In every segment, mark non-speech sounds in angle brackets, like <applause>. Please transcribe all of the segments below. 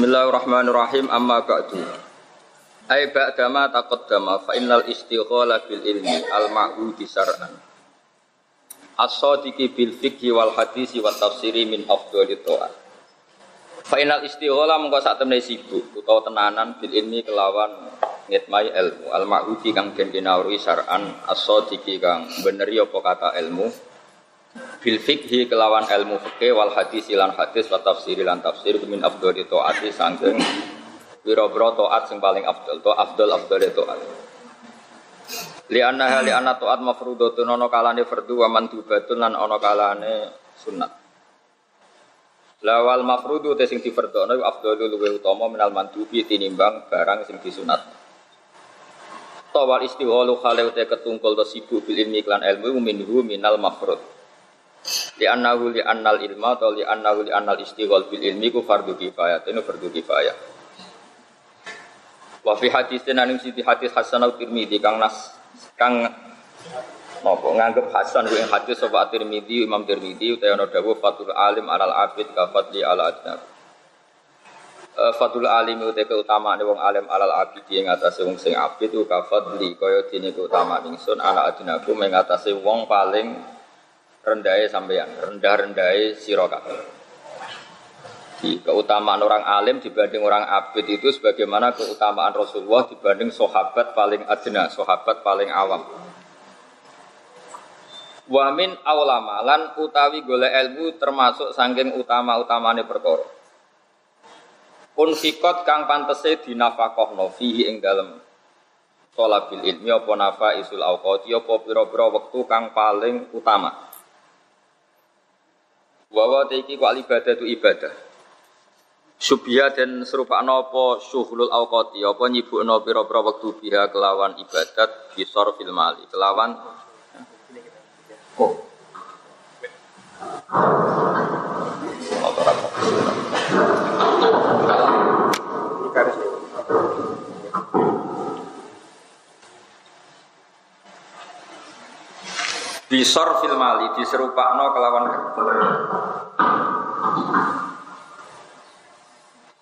Bismillahirrahmanirrahim. Amma ba'du. Ay ba'dama taqaddama fa innal istighala bil ilmi al ma'hudi syar'an As-sadiqi bil fikhi wal hadisi wa tafsiri min afdhali ta'at Fa innal istighala mengko sak temne sibuk utawa tenanan bil ilmi kelawan ngitmai ilmu. Al ma'hudi kang den kinawuri syar'an as-sadiqi kang beneri apa kata ilmu bil fikhi kelawan ilmu fikih wal hadis lan hadis wa tafsir lan tafsir min afdhal taati sangking pira-pira taat sing paling afdal to afdal afdal taat li anna li anna taat mafrudatun ana kalane fardhu wa mandubatun lan ana kalane sunat lawal mafrudu te sing difardhono afdalul luwe utama minal mandubi tinimbang barang sing disunat. Tawal istiholu khale te ketungkul to sibuk bil ilmi klan ilmu minhu minal mafrud Li annahu li annal ilma atau li annahu li annal istighol bil ilmi ku fardu kifayah. Itu fardu kifayah. Wa fi hadis tenan siti hadis Hasan al Tirmidzi kang nas kang nopo nganggep Hasan ku ing hadis sapa Tirmidzi Imam Tirmidzi utawa ana dawuh fatul alim alal abid ka fadli ala adnab. Uh, Fadul alim utai keutamaan wong alim alal abid yang atas wong sing abid u ka fadli kaya dene keutamaan ingsun ala adnaku mengatasi wong paling rendahnya sampeyan, rendah-rendahnya sira Di keutamaan orang alim dibanding orang abid itu sebagaimana keutamaan Rasulullah dibanding sahabat paling adna, sahabat paling awam. Wamin aulamalan utawi gole ilmu termasuk sangking utama-utamane perkara. Unfikot kang pantese dinafakohno fihi ing dalem tolabil ilmi apa nafa isul awqati apa pira-pira wektu kang paling utama. Wawa teiki ku ibadah itu ibadah. Subya dan serupa nopo syuhulul awqati apa nyibukno pira-pira wektu biha kelawan ibadat bisor fil mali kelawan oh. Bisor fil mali diserupakno kelawan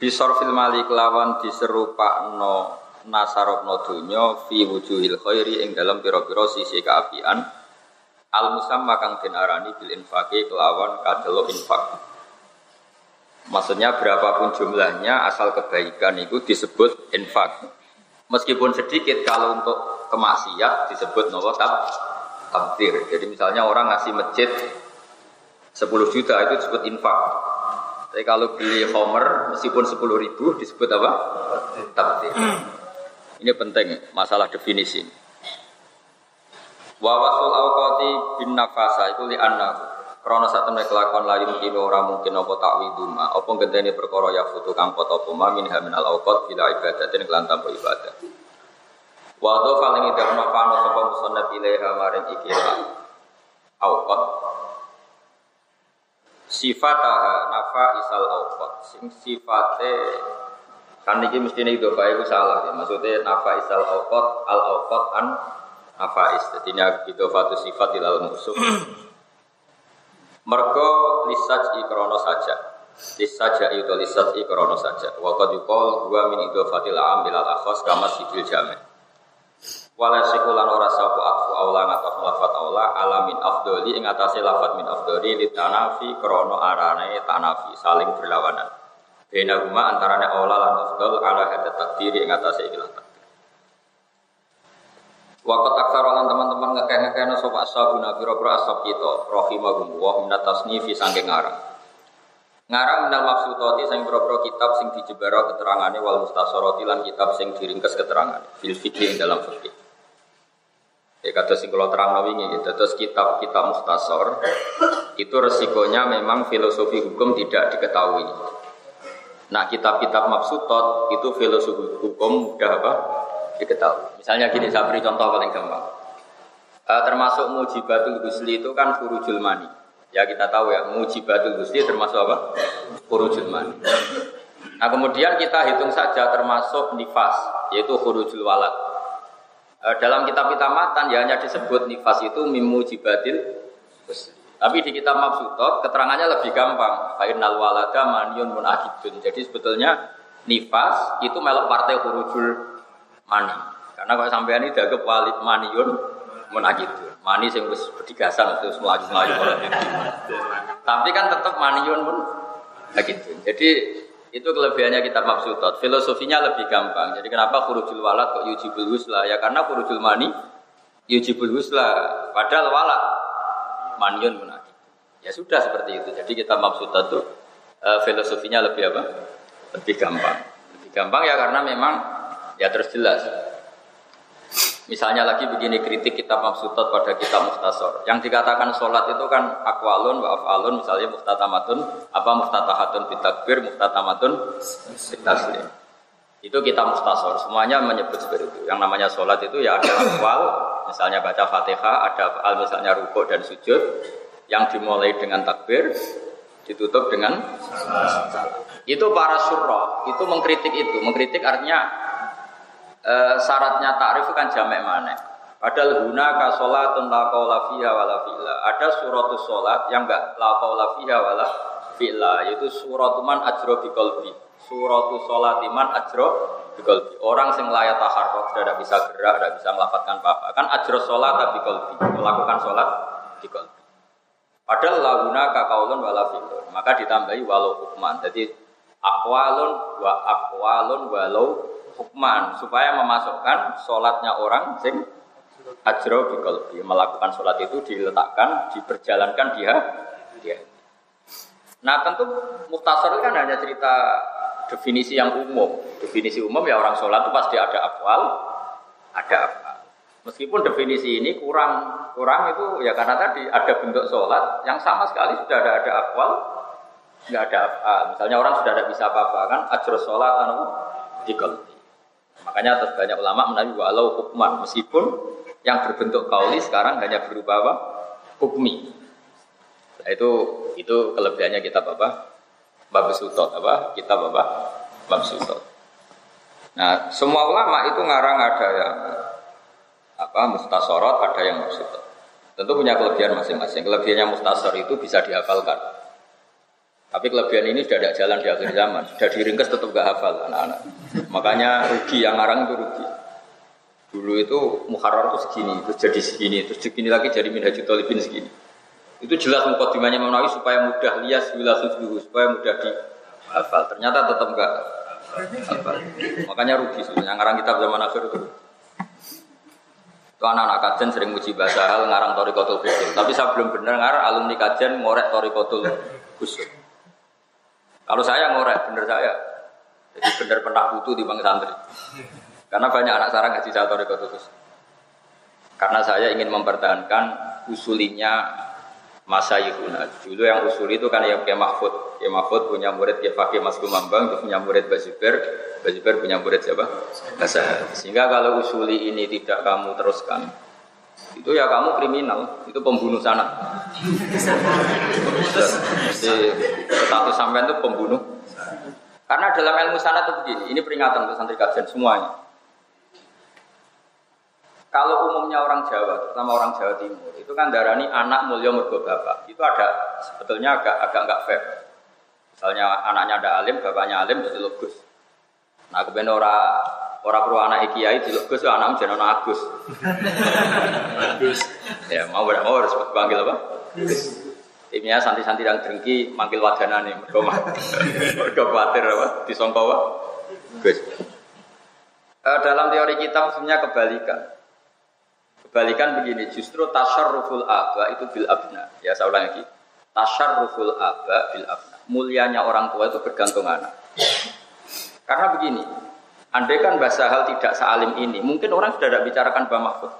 Bisor fil mali kelawan diserupakno nasarokno dunyo fi wujuhil khairi ing dalam piro-piro sisi keapian al musamma kang den arani bil infaqi kelawan kadelo infak. Maksudnya berapapun jumlahnya asal kebaikan itu disebut infak. Meskipun sedikit kalau untuk kemaksiat disebut nopo tabdir. Jadi misalnya orang ngasih masjid 10 juta itu disebut infak. Tapi kalau beli homer meskipun 10 ribu disebut apa? Tabdir. Ini penting masalah definisi. Wa wasul awqati bin nafasa itu li anna Krono saat temen kelakon layu mungkin orang mungkin apa takwiduma apa genteni perkara ya futu kang foto puma min haminal awqat bila ibadatin kelan tanpa ibadah. Wa do paling ida mafano sapa musannaf ilaiha maring ikira. Awqat sifataha nafa isal awqat sing sifate kan iki mesti nih do bae salah ya. Maksudnya nafa isal awqat al awqat an is. Dadi itu fatu sifat ilal musuh. Mergo lisaj ikrono saja. Lisaja itu lisaj ikrono saja. Wa qad yuqal huwa min idofatil am bilal akhos kama sidil jami' wala sikulan ora sapu atfu aula ngatas lafat aula alamin afdoli ing atase lafat min afdoli li tanafi krono arane tanafi saling berlawanan. Bena huma antarane aula lan afdol ala hada takdiri ing atase ikilah takdir Wakat aksar lan teman-teman ngekeh-ngekehna sapa ashabuna pira-pira ashab kita rahimahum wa minat tasnifi sangking ngarang. Ngarang minal maksudoti sing pira-pira kitab sing dijebara keterangane wal mustasarati lan kitab sing diringkes keterangan fil fikih dalam fikih Ya kata sing kalau terang wingi gitu. Terus kitab-kitab muhtasor itu resikonya memang filosofi hukum tidak diketahui. Nah kitab-kitab mabsutot itu filosofi hukum mudah apa? Diketahui. Misalnya gini saya beri contoh paling gampang. Uh, termasuk mujibatul gusli itu kan furujul mani. Ya kita tahu ya mujibatul gusli termasuk apa? Furujul mani. Nah kemudian kita hitung saja termasuk nifas yaitu furujul walad. Eh, dalam kitab-kitab matan ya hanya disebut nifas itu mimu jibatil tapi di kitab mabsutot keterangannya lebih gampang. Fainal walada maniun munakidun. Jadi sebetulnya nifas itu melok partai huruful mani. Karena kalau sampean ini dianggap walid maniun menakitu. Mani sing wis bedigasan terus melaju-melaju. <laughs> Tapi kan tetap maniun pun begitu. Jadi itu kelebihannya kita maksudot. Filosofinya lebih gampang. Jadi kenapa huruful walad kok yujibul husla? Ya karena huruful mani yujibul husla. Padahal walad maniun menakitu. Ya sudah seperti itu. Jadi kita maksudot tuh uh, filosofinya lebih apa? Lebih gampang. Lebih gampang ya karena memang ya terus jelas. Misalnya lagi begini kritik kitab Mabsutot pada kitab Muhtasor. Yang dikatakan sholat itu kan akwalun wa afalun misalnya muhtatamatun apa muhtatahatun bitakbir muhtatamatun bitaslim. Itu kita Muhtasor. Semuanya menyebut seperti itu. Yang namanya sholat itu ya ada akwal, misalnya baca fatihah, ada afal misalnya rukuk dan sujud. Yang dimulai dengan takbir, ditutup dengan salam. Itu para surah, itu mengkritik itu. Mengkritik artinya e, syaratnya takrif kan jamek mana? Padahal guna ka sholatun la qaula fiha wala fi'la. Ada suratus sholat yang enggak la qaula fiha wala fi'la, yaitu suratuman ajro bi qalbi. Suratu sholat iman ajro bi qalbi. Orang sing layak sudah tidak bisa gerak, tidak bisa melafatkan apa-apa. Kan ajro sholat bi qalbi, melakukan sholat di qalbi. Padahal laguna kakaulun wala fi'lun. Maka ditambahi walau hukman. Jadi akwalun wa akwalun walau hukman supaya memasukkan sholatnya orang sing ajro bikolbi melakukan sholat itu diletakkan diperjalankan dia dia. Nah tentu muhtasar kan hanya cerita definisi yang umum. Definisi umum ya orang sholat itu pasti ada akwal ada apa meskipun definisi ini kurang kurang itu ya karena tadi ada bentuk sholat yang sama sekali sudah ada ada akwal nggak ada apa misalnya orang sudah tidak bisa apa-apa kan ajro sholat anu dikolbi Makanya atas banyak ulama menawi walau hukman meskipun yang berbentuk kauli sekarang hanya berupa apa? Hukmi. Nah, itu itu kelebihannya kita apa? Bab Sutot apa? Kita apa? Bab Sutot. Nah, semua ulama itu ngarang ada yang apa? Mustasorot, ada yang Sutot. Tentu punya kelebihan masing-masing. Kelebihannya mustasor itu bisa dihafalkan. Tapi kelebihan ini sudah tidak jalan di akhir zaman. Sudah diringkas tetap gak hafal anak-anak. Makanya rugi yang ngarang itu rugi. Dulu itu Muharrar itu segini, terus jadi segini, terus segini lagi jadi Minhajul Talibin segini. Itu jelas mukadimahnya Imam supaya mudah lias dulu, supaya mudah dihafal. Ternyata tetap enggak hafal. Makanya rugi sebenarnya ngarang kitab zaman akhir itu. Itu anak-anak kajian sering muji bahasa hal ngarang Torikotul Fikir. Tapi saya belum benar ngarang alumni kajian ngorek Torikotul Khusus. Kalau saya ngorek, bener saya. Jadi bener pernah butuh di bang santri. Karena banyak anak sarang ngaji saya toriko terus. Karena saya ingin mempertahankan usulinya masa Yihuna. Dulu yang usul itu kan yang kayak Mahfud. Ya Mahfud punya murid ya Fakih Mas Kumambang, punya murid Basiber. Basiber punya murid siapa? Basah. Sehingga kalau usuli ini tidak kamu teruskan, itu ya kamu kriminal, itu pembunuh sana. Jadi status sampean itu pembunuh. Karena dalam ilmu sana itu begini, ini peringatan untuk santri kajian semuanya. Kalau umumnya orang Jawa, terutama orang Jawa Timur, itu kan darani anak mulia mergo bapak. Itu ada sebetulnya agak agak nggak fair. Misalnya anaknya ada alim, bapaknya alim, jadi Gus. Nah, kemudian orang perlu anak kiai di Gus, anak jeneng Agus. Agus. ya mau mau harus panggil apa? Gus. Timnya santi-santi yang dengki manggil wadana nih, mereka mereka khawatir apa? Disongkau apa? Gus. E, dalam teori kita sebenarnya kebalikan. Kebalikan begini, justru tasyarruful aba itu bil abna. Ya saya ulang lagi. Tasyarruful aba bil abna. Mulianya orang tua itu bergantung anak. Karena begini, andai kan bahasa hal tidak sealim ini, mungkin orang sudah tidak bicarakan Mbah Mahfud.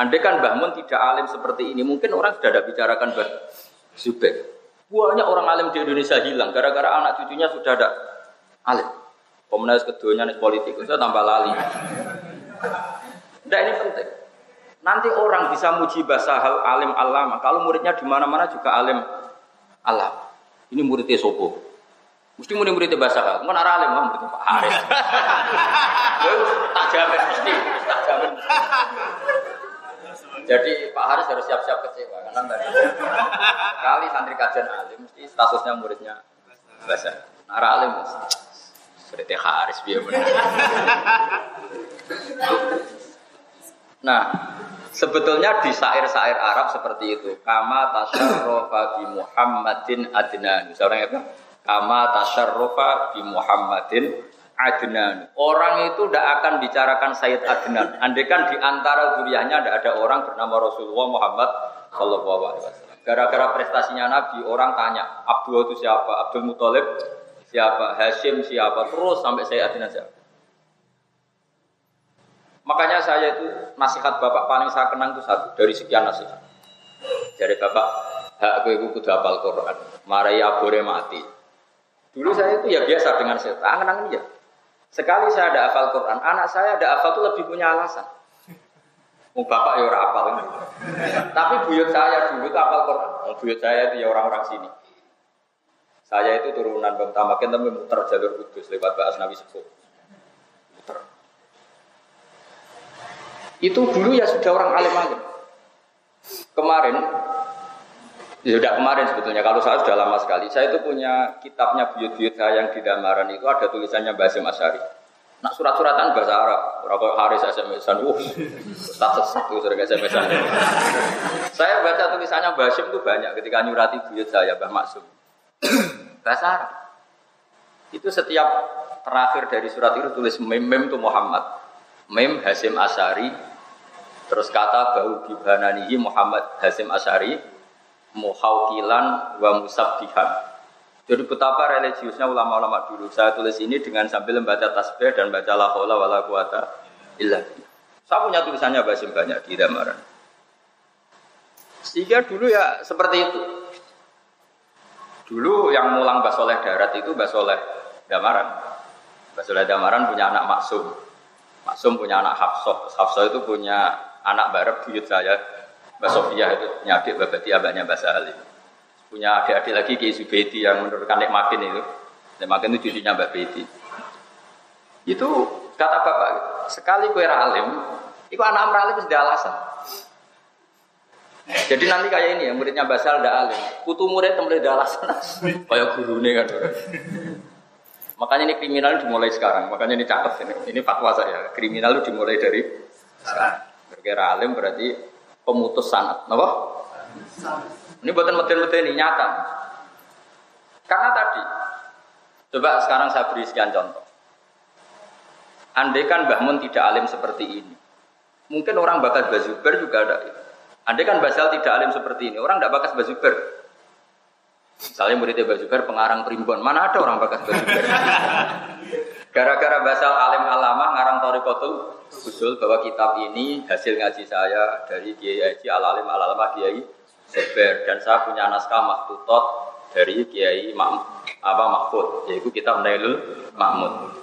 Andai kan Mbah Mun tidak alim seperti ini, mungkin orang sudah ada bicarakan Mbah Zubair. Banyak orang alim di Indonesia hilang gara-gara anak cucunya sudah ada alim. Komunis keduanya nih politik, itu tambah lali. Nah ini penting. Nanti orang bisa muji bahasa hal alim alama. Kalau muridnya di mana-mana juga alim alam. Ini muridnya sopo. Mesti murid muridnya bahasa hal. Mana alim mah muridnya Pak Haris. <laughs> tak jamin mesti, tak jamin. Jadi Pak Haris harus siap-siap kecewa karena tadi kali santri kajian alim mesti statusnya muridnya bahasa. Nara alim mesti. Berarti Haris biar Nah, sebetulnya di syair-syair Arab seperti itu. Kama tasyarrofa bi Muhammadin adnan. Seorang apa? Kama tasyarrofa bi Muhammadin adnan. Orang itu tidak akan bicarakan Sayyid Adnan. Andaikan di antara duriannya tidak ada orang bernama Rasulullah Muhammad Shallallahu Alaihi Wasallam. Gara-gara prestasinya Nabi, orang tanya, Abdul itu siapa? Abdul Muthalib siapa? Hashim siapa? Terus sampai Sayyid Adnan siapa? Makanya saya itu nasihat bapak paling saya kenang itu satu dari sekian nasihat. Dari bapak, hak gue kudu hafal Quran. Marai abore mati. Dulu saya itu ya biasa dengan saya, angen-angen ya. Sekali saya ada hafal Quran, anak saya ada hafal itu lebih punya alasan. Mau bapak ya orang hafal Tapi buyut saya dulu itu hafal Quran. Mau buyut saya itu ya orang-orang sini. Saya itu turunan Bang Tamakin tapi muter jalur kudus lewat Mbak Asnawi Sepuh. Muter. Itu dulu ya sudah orang alim alim. Kemarin, ya sudah kemarin sebetulnya. Kalau saya sudah lama sekali. Saya itu punya kitabnya buyut-buyut saya yang di Damaran itu ada tulisannya Basim Asyari. Nak surat-suratan bahasa Arab. Rokok Haris SMS-an. Uh, status satu sering SMS-an. saya baca tulisannya Basim itu banyak ketika nyurati buyut saya, Mbah Maksum. <clears throat> bahasa Arab. Itu setiap terakhir dari surat itu tulis mem, mem itu Muhammad. Mem Hasim Asari Terus kata bau bibananihi Muhammad Hasim Asyari muhaukilan wa musabbihan. Jadi betapa religiusnya ulama-ulama dulu. Saya tulis ini dengan sambil membaca tasbih dan baca la haula wala quwata illa Saya punya tulisannya Basim banyak di Damaran. Sehingga dulu ya seperti itu. Dulu yang mulang Basoleh darat itu Basoleh Damaran. Basoleh Damaran punya anak Maksum. Maksum punya anak Hafsah. Hafsah itu punya anak barep buyut saya Mbak Sofia itu punya adik Mbak Bati abahnya Mbak Salim punya adik-adik lagi Ki Subedi yang menurutkan Nek Makin itu. Nek Makin itu cucunya Mbak Beti itu kata bapak sekali kue alim itu anak alim sudah alasan. Jadi nanti kayak ini ya muridnya Basal tidak alim. Kutu murid mulai ada alasan. <laughs> Kayak nih kan. Makanya ini kriminal dimulai sekarang. Makanya ini cakep ini. Ini fatwa saya. Kriminal itu dimulai dari sekarang. Kira alim berarti pemutus sanat, napa? Ini buatan model-model ini nyata. Karena tadi, coba sekarang saya beri sekian contoh. Andai kan Mbah Mun tidak alim seperti ini, mungkin orang bakas Bazuber juga ada. Andai kan Basal tidak alim seperti ini, orang tidak bakas Bazuber. Misalnya muridnya Bazuber pengarang primbon, mana ada orang bakas Bazuber? <laughs> Gara-gara Basal alim alama ngarang Torikotul usul bahwa kitab ini hasil ngaji saya dari Kiai Haji Al Alim Al Alama Kiai Seber dan saya punya naskah maktutot dari Kiai Mam, apa Mahfud yaitu kitab Nailul Mahmud.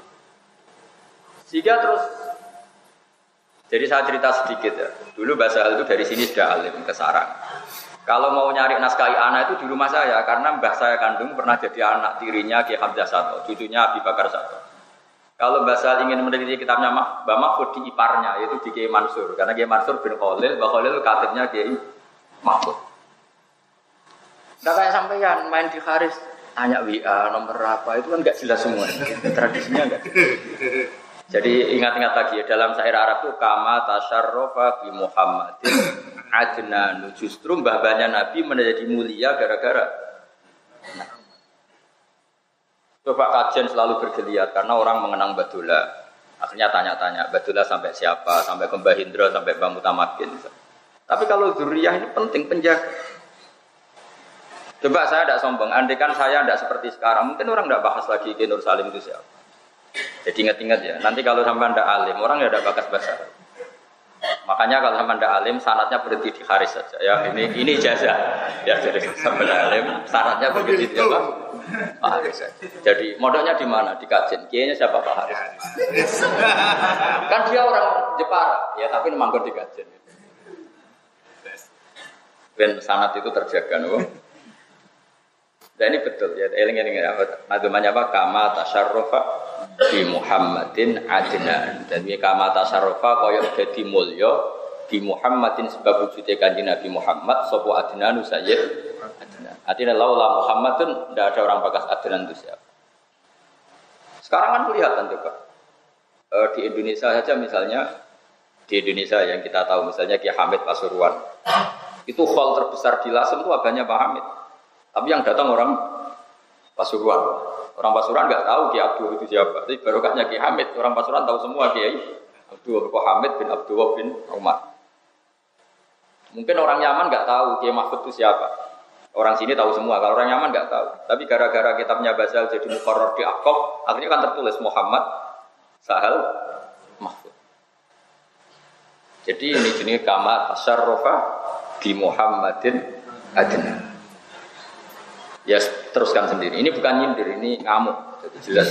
Sehingga terus jadi saya cerita sedikit ya. Dulu bahasa itu dari sini sudah alim ke sarang. Kalau mau nyari naskah anak itu di rumah saya karena mbah saya kandung pernah jadi anak tirinya Kiai Hamzah Sato, cucunya Abi Bakar Sato. Kalau Basal ingin meneliti kitabnya Mbak Mahfud di iparnya, yaitu di Kiai Mansur. Karena Kiai Mansur bin Khalil, Mbak Khalil katibnya Kiai Mahfud. Nah kayak sampean main di Haris, tanya WA nomor apa, itu kan nggak jelas semua. Tradisinya enggak. Jadi ingat-ingat lagi ya, dalam syair Arab itu kama tasyarrofa bi Muhammadin adnanu. Justru mbah Nabi menjadi mulia gara-gara nah, Coba kajian selalu bergeliat karena orang mengenang Badula. Akhirnya tanya-tanya, Badula sampai siapa? Sampai ke Mbah Hindra, sampai Mbah Mutamakin. Tapi kalau zuriyah ini penting penjaga. Coba saya tidak sombong, andai kan saya tidak seperti sekarang, mungkin orang tidak bahas lagi ke Nur Salim itu siapa. Jadi ingat-ingat ya, nanti kalau sampai anda alim, orang ya tidak bakas bahasa. Makanya kalau sama anda alim, sanatnya berhenti di haris saja. Ya ini ini jasa. Ya jadi sampai alim, sanatnya berhenti di apa? Haris saja. Jadi modalnya di mana? Di kajian. Kiainya siapa Pak Haris? kan dia orang Jepara, ya tapi manggur di kajian. Ben sanat itu terjaga, no? Dan ini betul ya, eling eling ya. Nadumannya apa? Kama tasarrufa di Muhammadin adnan. Dan ini kama tasarrufa koyok jadi mulio di Muhammadin sebab wujudnya kanji Nabi Muhammad sopo adnanu sayyid adnan. Artinya laula Muhammadun tidak ada orang bakas adnan itu siapa. Sekarang kan kelihatan coba. E, di Indonesia saja misalnya, di Indonesia yang kita tahu misalnya Kiai Hamid Pasuruan. Itu hall terbesar di Lasem itu abahnya Pak Hamid. Tapi yang datang orang Pasuruan. Orang Pasuruan nggak tahu Kiai Abdul itu siapa. Tapi barokahnya Kiai Hamid. Orang Pasuruan tahu semua Kiai Abdul Hamid bin Abdul bin Umar. Mungkin orang Yaman nggak tahu Kiai Mahfud itu siapa. Orang sini tahu semua, kalau orang nyaman nggak tahu. Tapi gara-gara kitabnya Basal jadi mukarrar di Akob, akhirnya kan tertulis Muhammad Sahal Mahfud. Jadi ini jenis kama tasarrufa di Muhammadin adna. Ya teruskan sendiri. Ini bukan nyindir, ini ngamuk. Jadi jelas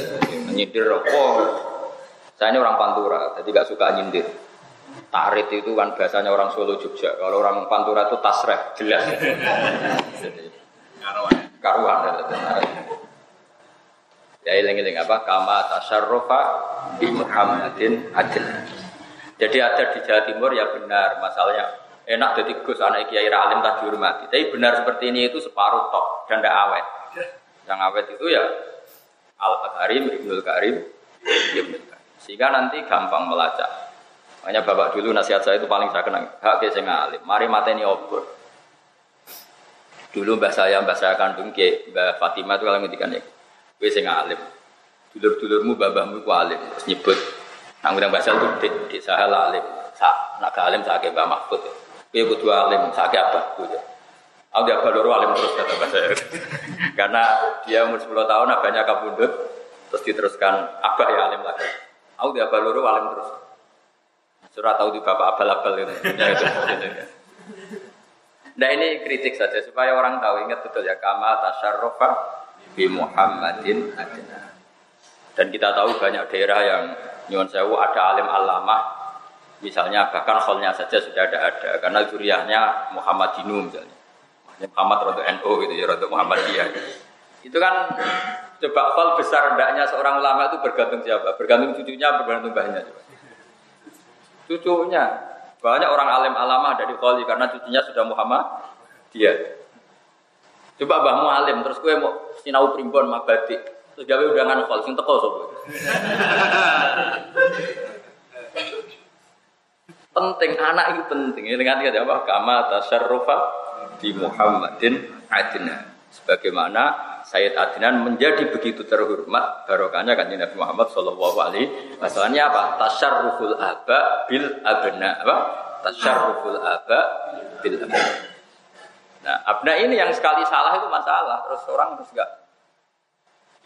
nyindir. Oh, saya ini orang Pantura, jadi gak suka nyindir. Tarit itu kan biasanya orang Solo Jogja. Kalau orang Pantura itu tasreh, jelas. karuan. Karuan. Ya iling-iling apa? Kama tasarrufa di Muhammadin adil. Jadi ada di Jawa Timur ya benar masalahnya enak jadi Gus anak Kiai Ralim tak dihormati. Tapi benar seperti ini itu separuh tok dan tidak awet. Yang awet itu ya Al Karim, Ibnul Karim, Ibnul Karim. Sehingga nanti gampang melacak. Makanya bapak dulu nasihat saya itu paling saya kenang. Hak ke sing alim. Mari mateni obor. Dulu mbah saya, mbah saya kandung ke mbah Fatimah itu kalau ngendikan ya. Kowe sing alim. Dulur-dulurmu babahmu ku alim. Terus nyebut nang udah bahasa itu di saya alim. Sa, nak alim saya ke Mbah Mahfud. Kowe kudu alim, ke apa? Aku dia baluru alim terus kata bahasa <laughs> Karena dia umur 10 tahun abahnya kabundut terus diteruskan abah ya alim lagi. Aku dia baluru alim terus. Surah tahu di bapak abal-abal itu. Nah ini kritik saja supaya orang tahu ingat betul ya kama tasarrufa bi Muhammadin adina. Dan kita tahu banyak daerah yang nyuwun sewu ada alim alama misalnya bahkan holnya saja sudah ada ada karena juriahnya Muhammad Dinu misalnya. Muhammad Rodo NU gitu ya Rodo Muhammadiyah. Itu kan coba hal besar hendaknya seorang ulama itu bergantung siapa? Bergantung cucunya, bergantung bahannya coba cucunya. Banyak orang alim alama dari Kholi karena cucunya sudah Muhammad dia. Coba bahmu alim terus gue mau sinau primbon mabadi terus gawe undangan Kholi sing teko sapa. Penting anak itu penting ini ngerti apa kama tasarrufa di Muhammadin adina sebagaimana Sayyid Adnan menjadi begitu terhormat barokahnya kan Nabi Muhammad Shallallahu Alaihi Wasallamnya apa? Tasarruful aba bil abna apa? Tasarruful aba bil abna. Nah, abna ini yang sekali salah itu masalah, terus orang terus enggak.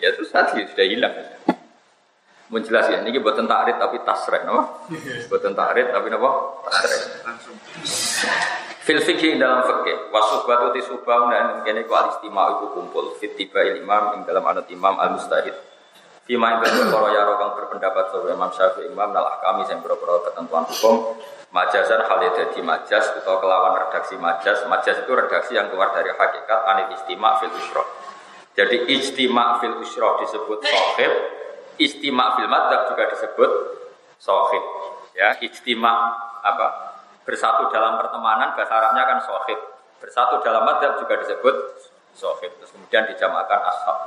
Ya terus tadi sudah hilang. Menjelas ya, ini buatan takrit tapi tasreh, no? Buatan takrit tapi apa? Langsung. Fil fikih dalam fikih wasuhbatu tisubah dan kene ku istimewa itu kumpul fit tiba imam ing dalam anut imam al mustahid. Fima ing perkara ya kang berpendapat sapa Imam Syafi'i Imam nalah kami sing boro ketentuan hukum majasan hal dadi majas atau kelawan redaksi majas. Majas itu redaksi yang keluar dari hakikat anit istima fil usroh. Jadi istima fil usroh disebut sohib, istima fil madzhab juga disebut sohib. Ya, istima apa? bersatu dalam pertemanan bahasa Arabnya kan sohib. Bersatu dalam madhab juga disebut sohib. Terus kemudian dijamakan ashab.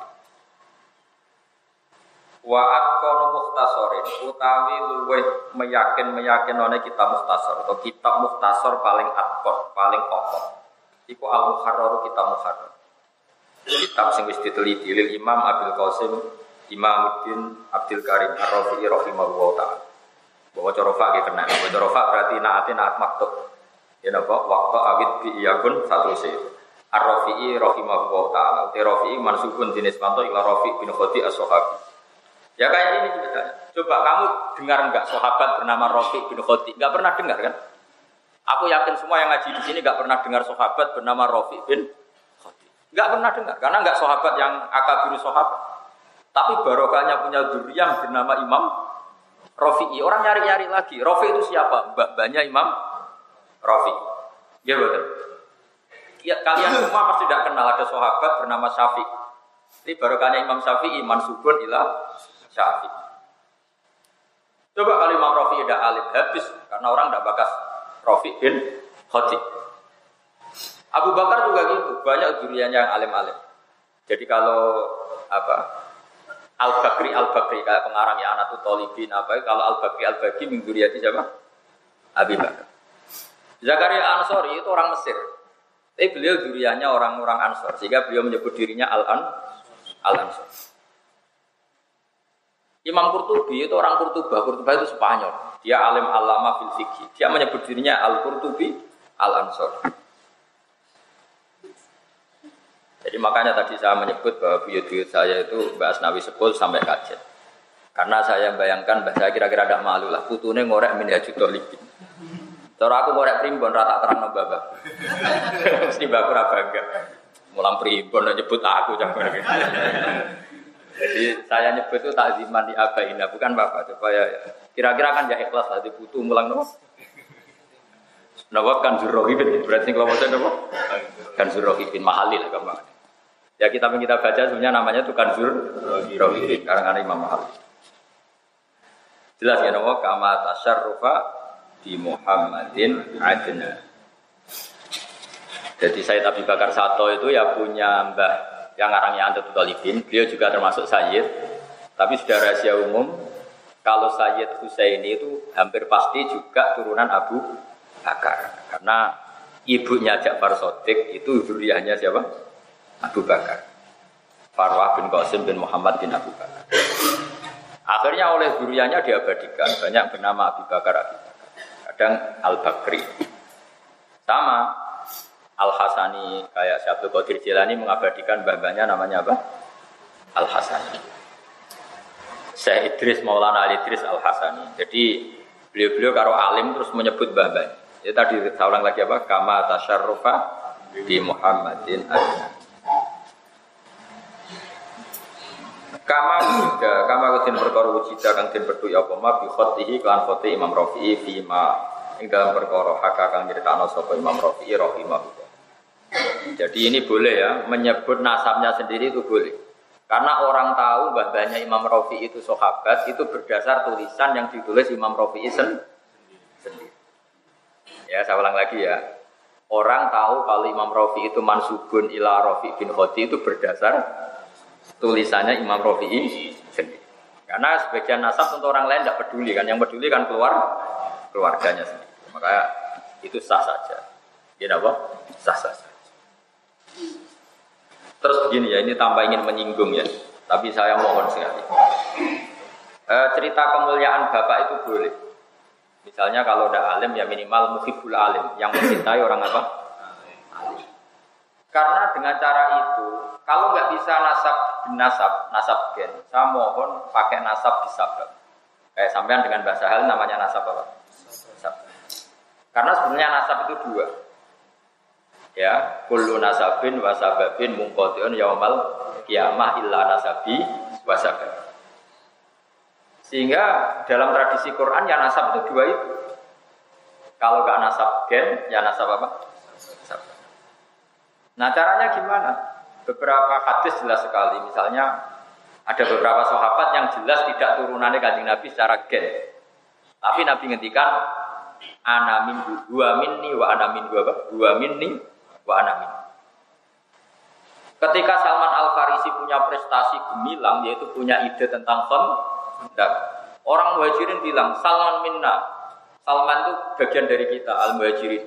Wa akono muhtasorin utawi luweh meyakin meyakin oleh kitab muhtasor atau kitab muhtasor paling akor paling pokok iku al muharrar kitab muharrar. Kitab sing wis diteliti lil Imam Abdul Qasim Imamuddin Abdul Karim Ar-Rafi'i rahimahullah taala bahwa corofa gitu kena. Bahwa corofa berarti naati naat maktub. Ya napa? Waktu awit bi iyakun satu sih. Ar-Rafi'i rahimahullah ta'ala. Uti Rafi'i mansubun jenis panto ila Rafi' bin Khodi as-Sahabi. Ya kayak ini juga. Coba kamu dengar enggak sahabat bernama Rafi' bin Khodi? Enggak pernah dengar kan? Aku yakin semua yang ngaji di sini enggak pernah dengar sahabat bernama Rafi' bin Khodi. Enggak pernah dengar karena enggak sahabat yang akabir sahabat. Tapi barokahnya punya yang bernama Imam Rofi'i. Orang nyari-nyari lagi. Rofi itu siapa? Mbak-mbaknya Imam Rofi. Ya betul. Ya, kalian semua pasti tidak kenal ada sahabat bernama Syafi. Ini barokahnya Imam Syafi'i mansubun ila Syafi. Coba kalau Imam Rofi tidak alim habis karena orang tidak bakas Rofi bin Khotib. Abu Bakar juga gitu, banyak duriannya yang alim-alim. Jadi kalau apa Al Bakri Al Bakri kayak pengarang ya anak Tolibin apa kalau Al Bakri Al Bakri minggu siapa? Abi Bakar. Zakaria Ansori itu orang Mesir. Tapi beliau duriannya orang-orang Ansor sehingga beliau menyebut dirinya Al An Al Ansor. Imam Qurtubi itu orang Qurtuba, Qurtuba itu Spanyol. Dia alim alama fil fikih. Dia menyebut dirinya Al Qurtubi Al Ansor. Jadi makanya tadi saya menyebut bahwa buyut-buyut saya itu Mbak Asnawi Sepul sampai kajet. Karena saya bayangkan bahasa kira-kira ada malu lah. Putune ngorek min juta libin. Cara aku korek primbon rata terang no babak. <laughs> Mesti baku ora bangga. Mulang primbon nyebut aku Jadi saya nyebut itu takziman di abaina bukan bapak supaya kira-kira kan ya ikhlas tadi butuh mulang no. Nawab kan zurohibin berarti kalau mau nopo kan zurohibin mahali lah gampang. Ya kita kita baca sebenarnya namanya tuh kan zurohibin karena Imam Mahali. Jelas ya nopo kama tasarrufa di Muhammadin adna. Jadi saya Abi Bakar Sato itu ya punya mbah yang arangnya Anda Talibin, beliau juga termasuk Sayyid. Tapi sudah rahasia umum, kalau Sayyid Husaini itu hampir pasti juga turunan Abu Bakar. Karena ibunya Ja'far Sotik itu zuriyahnya siapa? Abu Bakar. Farwah bin Qasim bin Muhammad bin Abu Bakar. Akhirnya oleh zuriyahnya diabadikan, banyak bernama Abu Bakar Abu Bakar kadang Al-Bakri. Sama Al-Hasani kayak Syabdul Qadir Jilani mengabadikan babanya namanya apa? Al-Hasani. Syekh Idris Maulana Ali Idris Al-Hasani. Jadi beliau-beliau karo alim terus menyebut babanya. Ya tadi saya ulang lagi apa? Kama tasyarrufa di Muhammadin adna. Kama wujida, kama kutin perkara wujida kang den ya apa ma bi khotihi kan khoti Imam Rafi'i fi ma ing dalam perkara hak kang nyritakno sapa Imam Rafi'i rahimahullah. Jadi ini boleh ya, menyebut nasabnya sendiri itu boleh. Karena orang tahu bahwanya Imam Rafi'i itu sahabat itu berdasar tulisan yang ditulis Imam Rafi'i sendiri. Ya, saya ulang lagi ya. Orang tahu kalau Imam Rafi itu mansubun ila Rafi bin Khoti itu berdasar tulisannya Imam Rafi'i sendiri. Karena sebagian nasab untuk orang lain tidak peduli kan, yang peduli kan keluar keluarganya sendiri. Maka itu sah saja. Ya apa? Sah saja. Terus begini ya, ini tambah ingin menyinggung ya. Tapi saya mohon sekali. E, cerita kemuliaan bapak itu boleh. Misalnya kalau udah alim ya minimal muhibul alim, yang mencintai orang apa? Alim. Karena dengan cara itu, kalau nggak bisa nasab nasab, nasab gen, saya mohon pakai nasab disabab. Kayak sampean dengan bahasa hal namanya nasab apa? Nasab. Karena sebenarnya nasab itu dua. Ya, kullu nasabin wasababin mungkotion yaumal kiamah illa nasabi wasabab. Sehingga dalam tradisi Quran ya nasab itu dua itu. Kalau nggak nasab gen, ya nasab apa? Nah caranya gimana? Beberapa hadis jelas sekali. Misalnya ada beberapa sahabat yang jelas tidak turunannya kanjeng Nabi secara gen. Tapi Nabi ngendikan ana min dua minni wa ana min dua dua minni wa ana min. Ketika Salman Al Farisi punya prestasi gemilang yaitu punya ide tentang dan orang muhajirin bilang Salman minna. Salman itu bagian dari kita al muhajirin.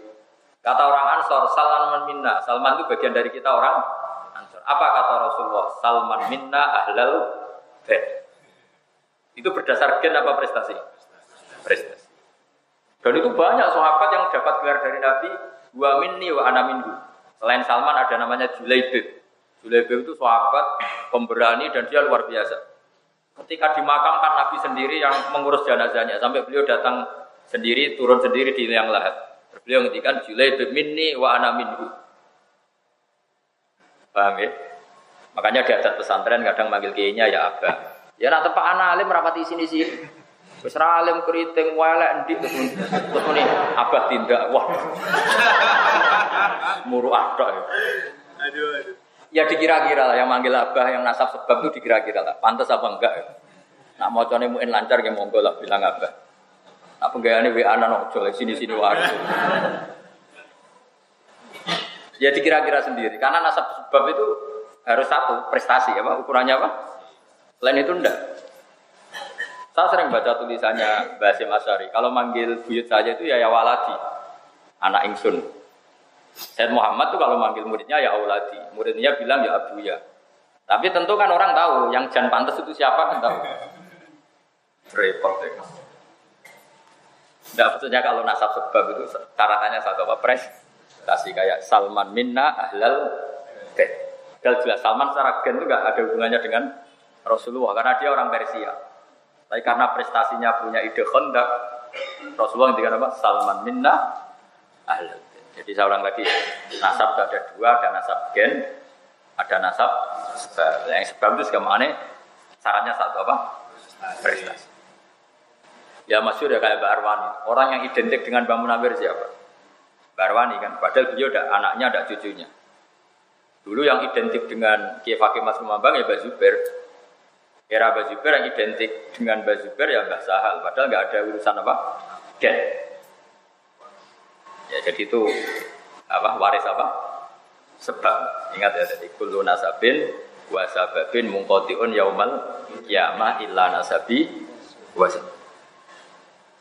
Kata orang Ansor, Salman minna. Salman itu bagian dari kita orang. Apa kata Rasulullah? Salman minna ahlal bed. Itu berdasar gen apa prestasi? Prestasi. Dan itu banyak sahabat yang dapat gelar dari Nabi wa minni wa ana minhu. Selain Salman ada namanya Julaibib. Julaibib itu sahabat pemberani dan dia luar biasa. Ketika dimakamkan Nabi sendiri yang mengurus jenazahnya sampai beliau datang sendiri turun sendiri di liang lahat. Beliau ngendikan Julai minni wa ana minhu. Paham ya? Makanya di adat pesantren kadang manggil kiainya ya abah. Ya nak tempat anak alim rapati sini sini. Wis alim keriting welek endi terus muni abah tindak. Wah. Muru adok ya. Aduh aduh. Ya dikira-kira lah yang manggil abah yang nasab sebab itu dikira-kira lah. Pantas apa enggak ya? Nak mau muin lancar ya monggo lah bilang abah. Apa gaya ini WA nano coba sini sini wae. Ya dikira-kira sendiri karena nasab sebab itu harus satu prestasi apa ukurannya apa Lain itu enggak. Saya sering baca tulisannya Basim Asyari. Kalau manggil buyut saja itu ya ya waladi, anak ingsun. Said Muhammad tuh kalau manggil muridnya ya auladi. Muridnya bilang ya abu ya. Tapi tentu kan orang tahu yang jan pantas itu siapa kan tahu. Repot ya. Tidak maksudnya kalau nasab sebab itu syaratnya satu apa pres kasih kayak Salman minna ahlal gen. Kalau jelas Salman secara gen itu gak ada hubungannya dengan Rasulullah karena dia orang Persia. Tapi karena prestasinya punya ide kondak, Rasulullah yang apa? Salman minna ahlal jadi saya ulang lagi, nasab ada dua, ada nasab gen, ada nasab. Yang sebab itu segamane syaratnya satu apa? Prestasi. Ya masyur ya kayak Mbak Arwani. Orang yang identik dengan Mbak Munawir siapa? Mbak Arwani kan. Padahal beliau ada anaknya, ada cucunya. Dulu yang identik dengan Kiai Fakih Mas Kumambang ya Mbak. Era Mbak yang identik dengan Mbak ya Mbak Sahal. Padahal nggak ada urusan apa? Gen. Ya jadi itu apa waris apa? Sebab. Ingat ya jadi kullu nasabin wa sababin mungqatiun yaumal qiyamah illa nasabi wa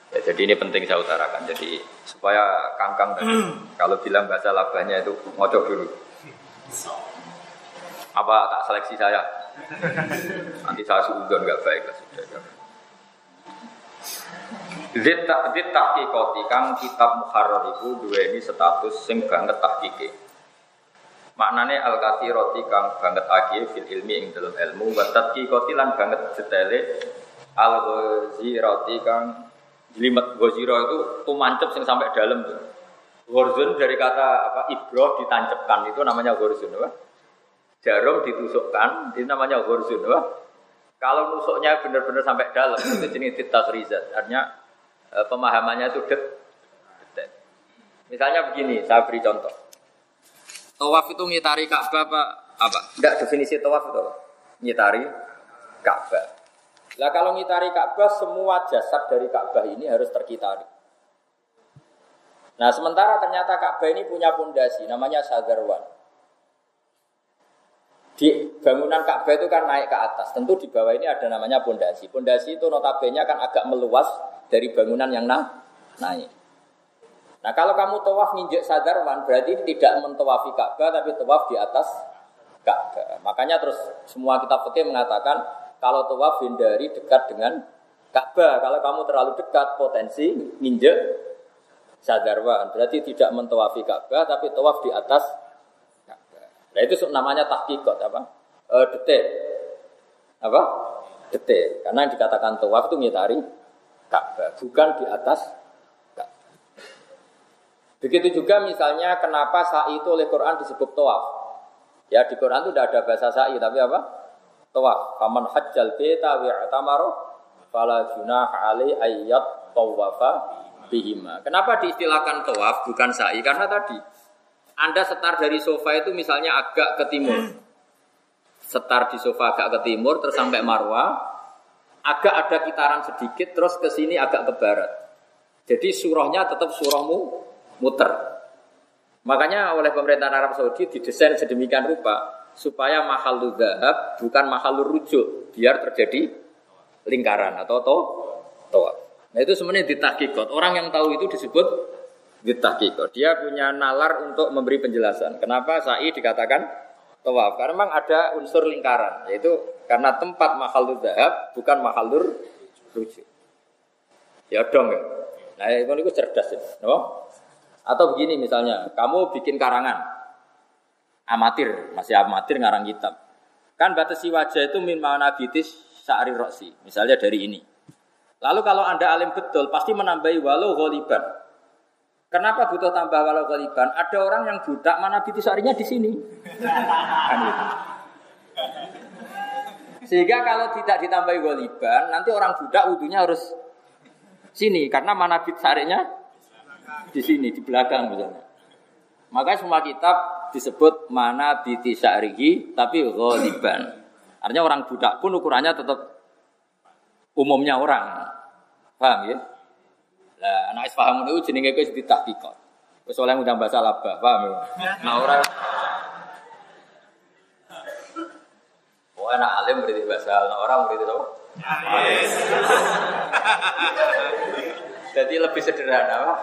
Ya, jadi ini penting saya utarakan. Jadi supaya kangkang tadi kalau bilang bahasa labahnya itu ngocok dulu. Apa tak seleksi saya? Nanti saya suudon nggak baik lah sudah. Zit tahqiqati kang kitab muharrar iku duweni status sing banget tahqiqe. Maknane al roti kang banget akie fil ilmi ing dalam ilmu wa tahqiqati lan banget detaile al roti kang jelimet ghazira itu tumancep sing sampai dalam tuh. Ghorzun dari kata apa ibroh ditancapkan itu namanya ghorzun apa? Jarum ditusukkan itu namanya ghorzun apa? Kalau nusuknya benar-benar sampai dalam itu jenis titakrizat. Artinya Eh, pemahamannya itu det, Misalnya begini, saya beri contoh. Tawaf itu ngitari Ka'bah apa? Apa? Enggak definisi tawaf itu. Ngitari Ka'bah. Lah kalau ngitari Ka'bah semua jasad dari Ka'bah ini harus terkitari. Nah, sementara ternyata Ka'bah ini punya pondasi namanya Sadarwan. Di bangunan Ka'bah itu kan naik ke atas. Tentu di bawah ini ada namanya pondasi. Pondasi itu notabene kan agak meluas dari bangunan yang na naik. Nah kalau kamu tawaf nginjek sadarwan berarti tidak mentowafi Ka'bah tapi tawaf di atas Ka'bah. Makanya terus semua kitab fikih mengatakan kalau tawaf hindari dekat dengan Ka'bah. Kalau kamu terlalu dekat potensi nginjek sadarwan berarti tidak mentowafi Ka'bah tapi tawaf di atas Ka'bah. Nah itu namanya tahqiqat apa? E, detail. Apa? Detail. Karena yang dikatakan tawaf itu ngitari Ka'bah, bukan di atas. Begitu juga misalnya kenapa sa'i itu oleh Quran disebut tawaf. Ya di Quran itu tidak ada bahasa sa'i, tapi apa? Tawaf. Faman hajjal beta wi'tamaro fala junah ali ayyat tawafa bihima. Kenapa diistilahkan tawaf bukan sa'i? Karena tadi Anda setar dari sofa itu misalnya agak ke timur. Setar di sofa agak ke timur terus sampai Marwah, agak ada kitaran sedikit terus ke sini agak ke barat. Jadi surahnya tetap surahmu muter. Makanya oleh pemerintah Arab Saudi didesain sedemikian rupa supaya mahal dahab bukan mahal rujuk biar terjadi lingkaran atau to toa. Nah itu sebenarnya ditahkikot. Orang yang tahu itu disebut ditahkikot. Dia punya nalar untuk memberi penjelasan. Kenapa sa'i dikatakan tawaf? Karena memang ada unsur lingkaran, yaitu karena tempat mahalur dahab bukan mahalur rujuk. Ya dong ya. Nah itu cerdas ya. No? Atau begini misalnya, kamu bikin karangan amatir, masih amatir ngarang kitab. Kan batasi wajah itu min manabitis sa'ri roksi, misalnya dari ini. Lalu kalau anda alim betul, pasti menambahi walau ghaliban. Kenapa butuh tambah walau ghaliban? Ada orang yang budak mana bitis sarinya di sini. kan gitu. Sehingga kalau tidak ditambahi goliban, nanti orang budak wudhunya harus sini karena mana bit sarinya di sini di belakang misalnya. Maka semua kitab disebut mana biti syarihi tapi goliban. Artinya orang budak pun ukurannya tetap umumnya orang. Paham ya? Lah anak paham itu jenenge wis ditahqiqat. Wis oleh ngundang bahasa labah, paham ya? Nah orang nak alim murid basal, nak orang murid apa? Jadi lebih sederhana, Pak.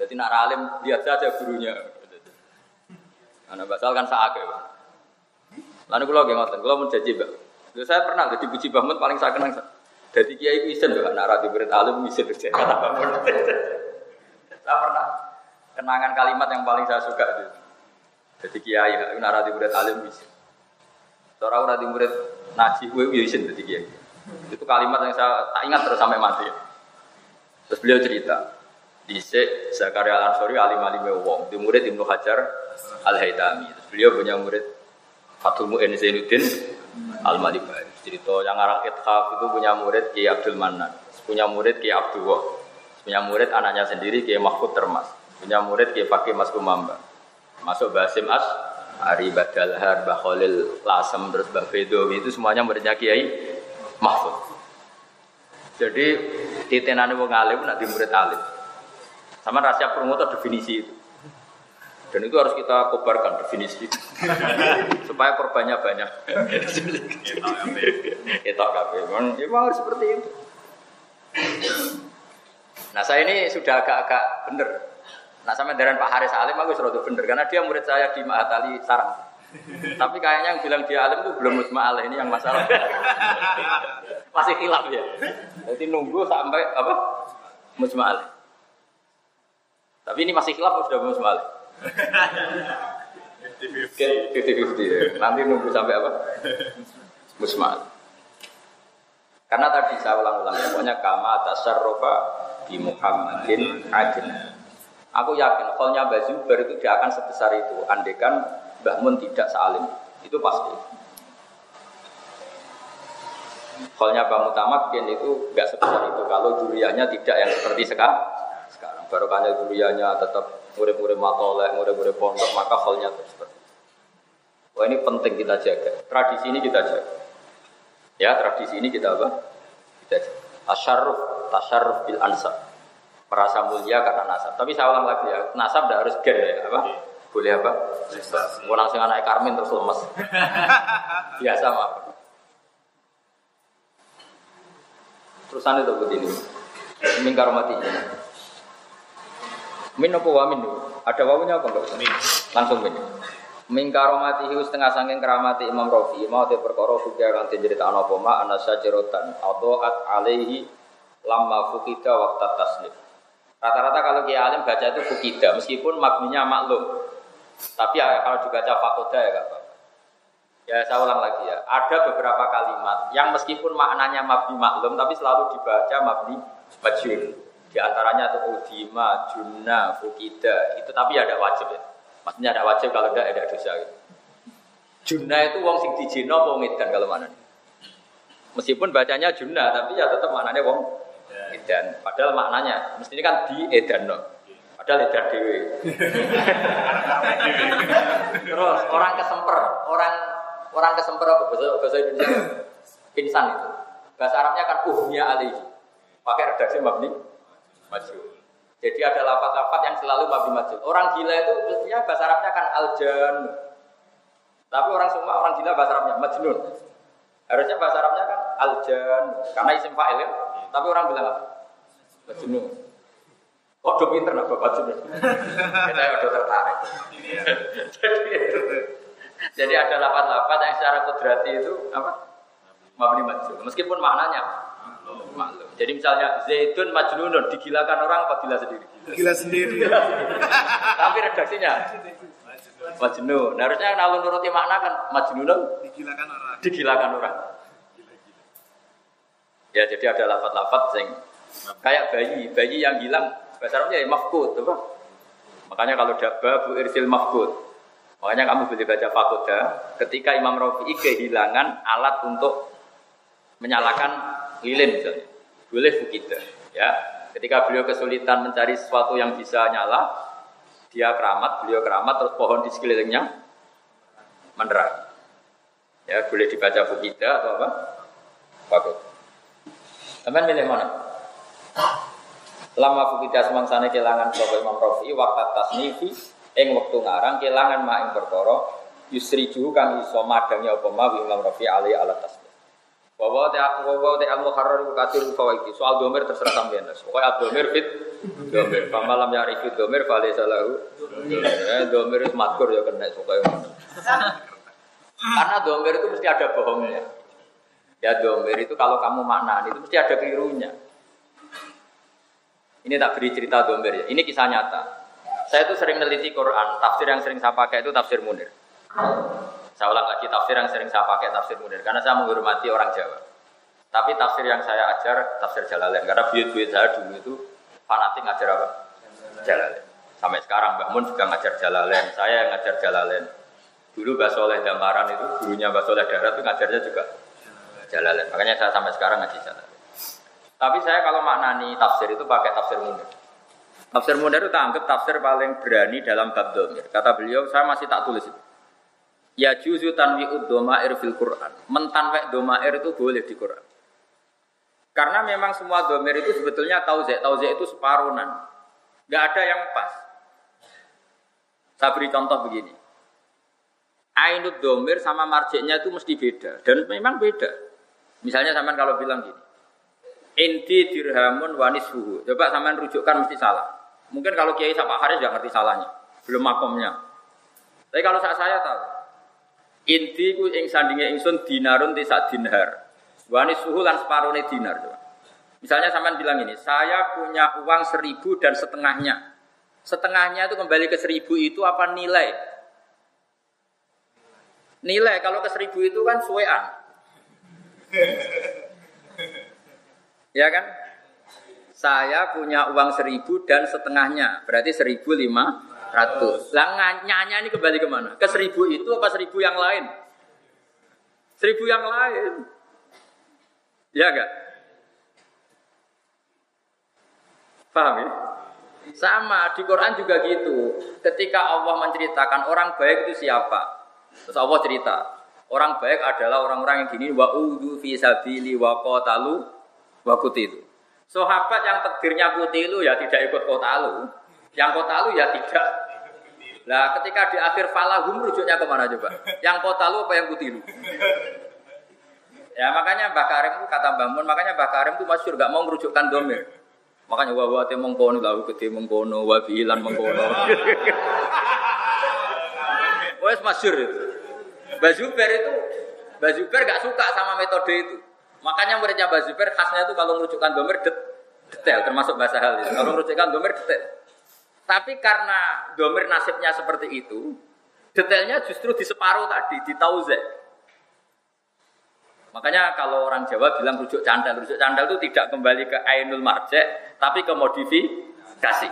Jadi nak alim lihat saja gurunya. Anak basal kan ya, Pak. Lalu kalau nggak ngotot, kalau mau jadi Pak. Saya pernah jadi puji bangun paling saya kenang. Jadi kiai itu isen Pak, nak rati murid alim isen kerja kata bangun. <laughs> Saya pernah kenangan kalimat yang paling saya suka itu. Jadi kiai, nak rati murid alim isen. Seorang rati murid naji, gue isen jadi kiai. Itu kalimat yang saya tak ingat terus sampai mati. Terus beliau cerita, di Zakaria Al Ansori alim alim wong, di murid Ibnu Hajar Al Haytami. Terus beliau punya murid Fatul Mu'in Zainuddin Al Malibari. Cerita yang arah Ithaf itu punya murid Kiai Abdul Manan, punya murid Kiai Abdul punya murid anaknya sendiri Kiai Mahfud Termas, punya murid Kiai Fakih Mas Kumamba. Masuk Basim As, Ari Badalhar, Mbah Khalil Lasem, terus Mbah itu semuanya muridnya Kiai Mahfud. Jadi titenane wong alim nak di murid alim. Sama rahasia promotor definisi itu. Dan itu harus kita kobarkan definisi itu. <laughs> supaya korbannya banyak. Itu kafe. Memang harus seperti itu. Nah saya ini sudah agak-agak bener. Nah sama dengan Pak Haris Alim aku sudah bener karena dia murid saya di Mahatali Sarang. Tapi kayaknya yang bilang dia alim itu belum musma ini yang masalah. <laughs> Masih hilaf ya. Jadi nunggu sampai apa? Musma Tapi ini masih hilaf sudah musma Oke, 50 ya. Nanti nunggu sampai apa? Musma Karena tadi saya ulang-ulang, pokoknya kama tasarrufa di Muhammadin adina. Aku yakin kolnya Bazubar itu dia akan sebesar itu. Andekan Mbah Mun tidak salim. Itu pasti. Kolnya Mbah Mutamakin itu nggak sebesar itu. Kalau duriannya tidak yang seperti sekarang. Sekarang barokahnya duriannya tetap murid-murid matolek, murid-murid pondok, maka kolnya terus seperti Wah ini penting kita jaga. Tradisi ini kita jaga. Ya tradisi ini kita apa? Kita jaga. Tasyarruf, tasyarruf bil ansab. Merasa mulia karena nasab. Tapi saya ulang lagi ya, nasab tidak harus gen ya, apa? Boleh apa? Mau langsung anak Karmin terus lemes. <laughs> Biasa mah. Terusan itu begini. Mingkar mati. Min apa wa min? Ada wawunya apa enggak? Min. Langsung min. Mati hius tengah sangking keramati Imam Rafi mau te perkara suga kan cerita ana apa ma ana at alaihi lamma fukida waktu taslim. Rata-rata kalau kiai alim baca itu fukida meskipun maknanya maklum. Tapi ya, kalau dibaca fakoda ya gak apa Ya saya ulang lagi ya. Ada beberapa kalimat yang meskipun maknanya mabni maklum tapi selalu dibaca mabni majhul. Di antaranya itu udima, junna, fukida. Itu tapi ada wajib ya. Maksudnya ada wajib kalau tidak ada dosa gitu. Junna itu wong sing dijino apa ngedan kalau mana? Meskipun bacanya junna tapi ya tetap maknanya wong edan. Padahal maknanya mestinya kan di edan no. Padahal edan dewi. Terus orang kesemper, orang orang kesemper apa bahasa bahasa Indonesia? Pingsan itu. Bahasa Arabnya kan uhnya alihi. Pakai redaksi mabni maju. Jadi ada lafat-lafat yang selalu mabni maju. Orang gila itu mestinya bahasa Arabnya kan aljan. Tapi orang semua orang gila bahasa Arabnya majnun. Harusnya bahasa Arabnya kan aljan karena isim fa'il ya. Tapi orang bilang apa? Majnun. Kok do pinter nak bapak Majnun? Kita udah tertarik. jadi, jadi ada lafat-lafat yang secara kudrati itu apa? Mabni majnun. Meskipun maknanya maklum. Jadi misalnya Zaitun Majnunun digilakan orang apa gila sendiri? Gila sendiri. Tapi redaksinya Majnun. Nah, harusnya kalau nuruti makna kan Majnunun digilakan orang. Digilakan orang. Ya jadi ada lafat-lafat sing kayak bayi, bayi yang hilang bahasa Arabnya ya mafkud, apa? Makanya kalau ada babu irsil mafkud, makanya kamu boleh baca fakoda ketika Imam Rafi'i kehilangan alat untuk menyalakan lilin misalnya. Boleh fukida. Ya, ketika beliau kesulitan mencari sesuatu yang bisa nyala, dia keramat, beliau keramat, terus pohon di sekelilingnya menerang. Ya, boleh dibaca fukida atau apa? Fakut. Teman milih mana? Lama fukida semangsane kelangan sapa Imam Rafi waktu tasnifi ing wektu ngarang kelangan mak ing perkara yusriju kang iso madangi apa ma ing rafi ali ala tasbih bahwa te aku bahwa te al muharrar katir fawaiti soal domir terserah sampean pokoknya domir fit domir pamalam ya rifit domir fale salahu eh domir itu matkur ya kena pokoknya karena domir itu mesti ada bohongnya ya domir itu kalau kamu makna itu mesti ada kelirunya ini tak beri cerita domir ya. Ini kisah nyata. Saya itu sering meneliti Quran. Tafsir yang sering saya pakai itu tafsir Munir. Saya ulang lagi tafsir yang sering saya pakai tafsir Munir karena saya menghormati orang Jawa. Tapi tafsir yang saya ajar tafsir Jalalain karena buyut-buyut saya dulu itu fanatik ngajar apa? Jalalain. Sampai sekarang Mbak Mun juga ngajar Jalalain. Saya yang ngajar Jalalain. Dulu Mbak Soleh Damaran itu gurunya Mbak Soleh Darat itu ngajarnya juga Jalalain. Makanya saya sampai sekarang ngaji Jalalain. Tapi saya kalau maknani tafsir itu pakai tafsir munir. Tafsir munir itu anggap tafsir paling berani dalam bab domir. Kata beliau, saya masih tak tulis itu. Ya juzu tanwi'ud domair fil Quran. Mentanwek domair itu boleh di Quran. Karena memang semua domir itu sebetulnya tauzek. Tauzek itu separunan. Gak ada yang pas. Saya beri contoh begini. Ainud domir sama marjeknya itu mesti beda. Dan memang beda. Misalnya sampean kalau bilang gini. Inti dirhamun wanis suhu. Coba sampean rujukkan mesti salah. Mungkin kalau Kiai Sapa Haris nggak ngerti salahnya, belum makomnya. Tapi kalau saya, saya tahu. Inti ku ing sandinge ingsun dinarun tisak dinar. Wanis suhu lan separone dinar. Misalnya sampean bilang ini, saya punya uang seribu dan setengahnya. Setengahnya itu kembali ke seribu itu apa nilai? Nilai kalau ke seribu itu kan suwean. <laughs> Ya kan? Saya punya uang seribu dan setengahnya, berarti seribu lima ratus. Lah nyanya ini kembali ke mana? Ke seribu itu apa seribu yang lain? Seribu yang lain. Ya enggak? Paham ya? Sama di Quran juga gitu. Ketika Allah menceritakan orang baik itu siapa? Terus Allah cerita, orang baik adalah orang-orang yang gini wa udu fi sabili wa qatalu wa kutilu. Sahabat yang takdirnya kutilu ya tidak ikut kota lu. Yang kota lu ya tidak. Nah, ketika di akhir falahum rujuknya ke mana coba? Yang kota lu apa yang kutilu? Ya makanya Mbah Karim itu kata Mbah Mun, makanya Mbah Karim itu masyur gak mau merujukkan domir. Makanya wa wa te mengkono lahu gede mengkono wa bilan mengkono. Wes masyur itu. Mbah Zubair itu Mbah Zubair gak suka sama metode itu. Makanya muridnya Mbak Zubair khasnya itu kalau merucukkan domir det, detail, termasuk bahasa hal itu. Kalau merucukkan domir detail. Tapi karena domir nasibnya seperti itu, detailnya justru di separuh tadi, di tauze. Makanya kalau orang Jawa bilang rujuk candal, rujuk candal itu tidak kembali ke ainul marjek, tapi ke modifikasi.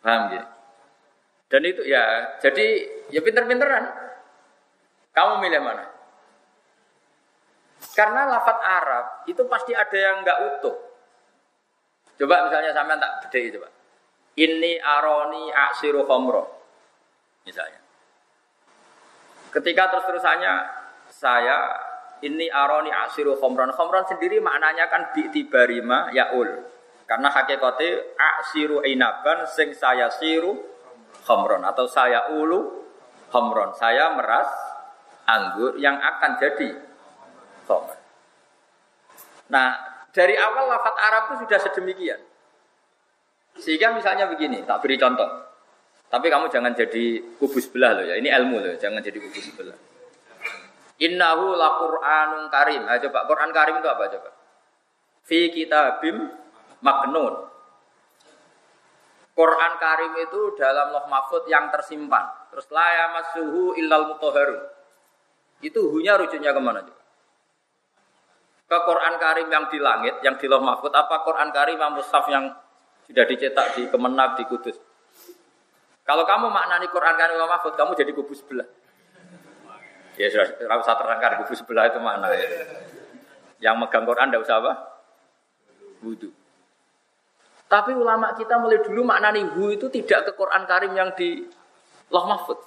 Paham ya? Dan itu ya, jadi ya pinter-pinteran. Kamu milih mana? Karena lafat Arab itu pasti ada yang nggak utuh. Coba misalnya sampean tak beda coba. Ini aroni aksiru khomro. Misalnya. Ketika terus-terusannya saya ini aroni aksiru khomron. Khomron sendiri maknanya kan bi'tibarima yaul. Karena hakikatnya aksiru inaban sing saya siru khomron. Atau saya ulu khomron. Saya meras anggur yang akan jadi khomer. Nah, dari awal lafat Arab itu sudah sedemikian. Sehingga misalnya begini, tak beri contoh. Tapi kamu jangan jadi kubu sebelah loh ya. Ini ilmu loh, jangan jadi kubu sebelah. Innahu la Qur'anun karim. Ayo coba Quran karim itu apa coba? Fi kitabim maknun. Quran karim itu dalam loh mahfud yang tersimpan. Terus la yamassuhu illal mutahharun. Itu hunya rujuknya ke mana coba? Ke Quran Karim yang di langit, yang di Loh Mahfud, apa Quran Karim yang Mushaf yang sudah dicetak di Kemenang, di Kudus? Kalau kamu maknani Quran Karim Loh Mahfud, kamu jadi kubu sebelah. Ya sudah, tidak usah terangkan kubu sebelah itu mana ya. Yang megang Quran tidak usah apa? Wudhu. Tapi ulama kita mulai dulu maknani hu itu tidak ke Quran Karim yang di Loh Mahfud.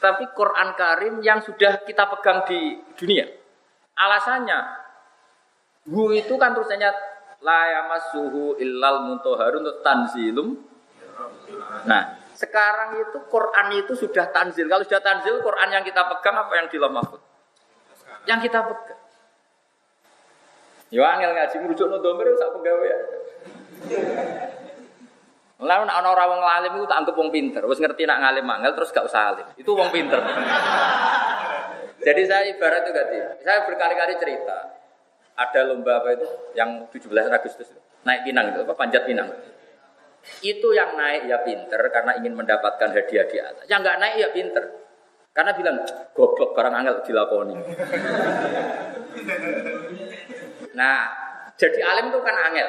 Tapi Quran Karim yang sudah kita pegang di dunia. Alasannya Hu itu kan tulisannya la yamassuhu illal mutahharun tanzilum. Nah, Sekarang itu Quran itu sudah tanzil. Kalau sudah tanzil, Quran yang kita pegang apa yang di mahfud? Yang kita pegang. Yo angel ngaji merujuk no domir sak ya. Lalu nak orang orang ngalim itu tak anggap wong pinter. Wes ngerti nak ngalim angel terus gak usah alim. Itu wong pinter. <laughs> Jadi saya ibarat itu ganti. Saya berkali-kali cerita. Ada lomba apa itu? Yang 17 Agustus naik pinang itu apa panjat pinang. Itu yang naik ya pinter karena ingin mendapatkan hadiah di atas. Yang nggak naik ya pinter. Karena bilang goblok barang angel dilakoni. <laughs> nah, jadi alim itu kan angel.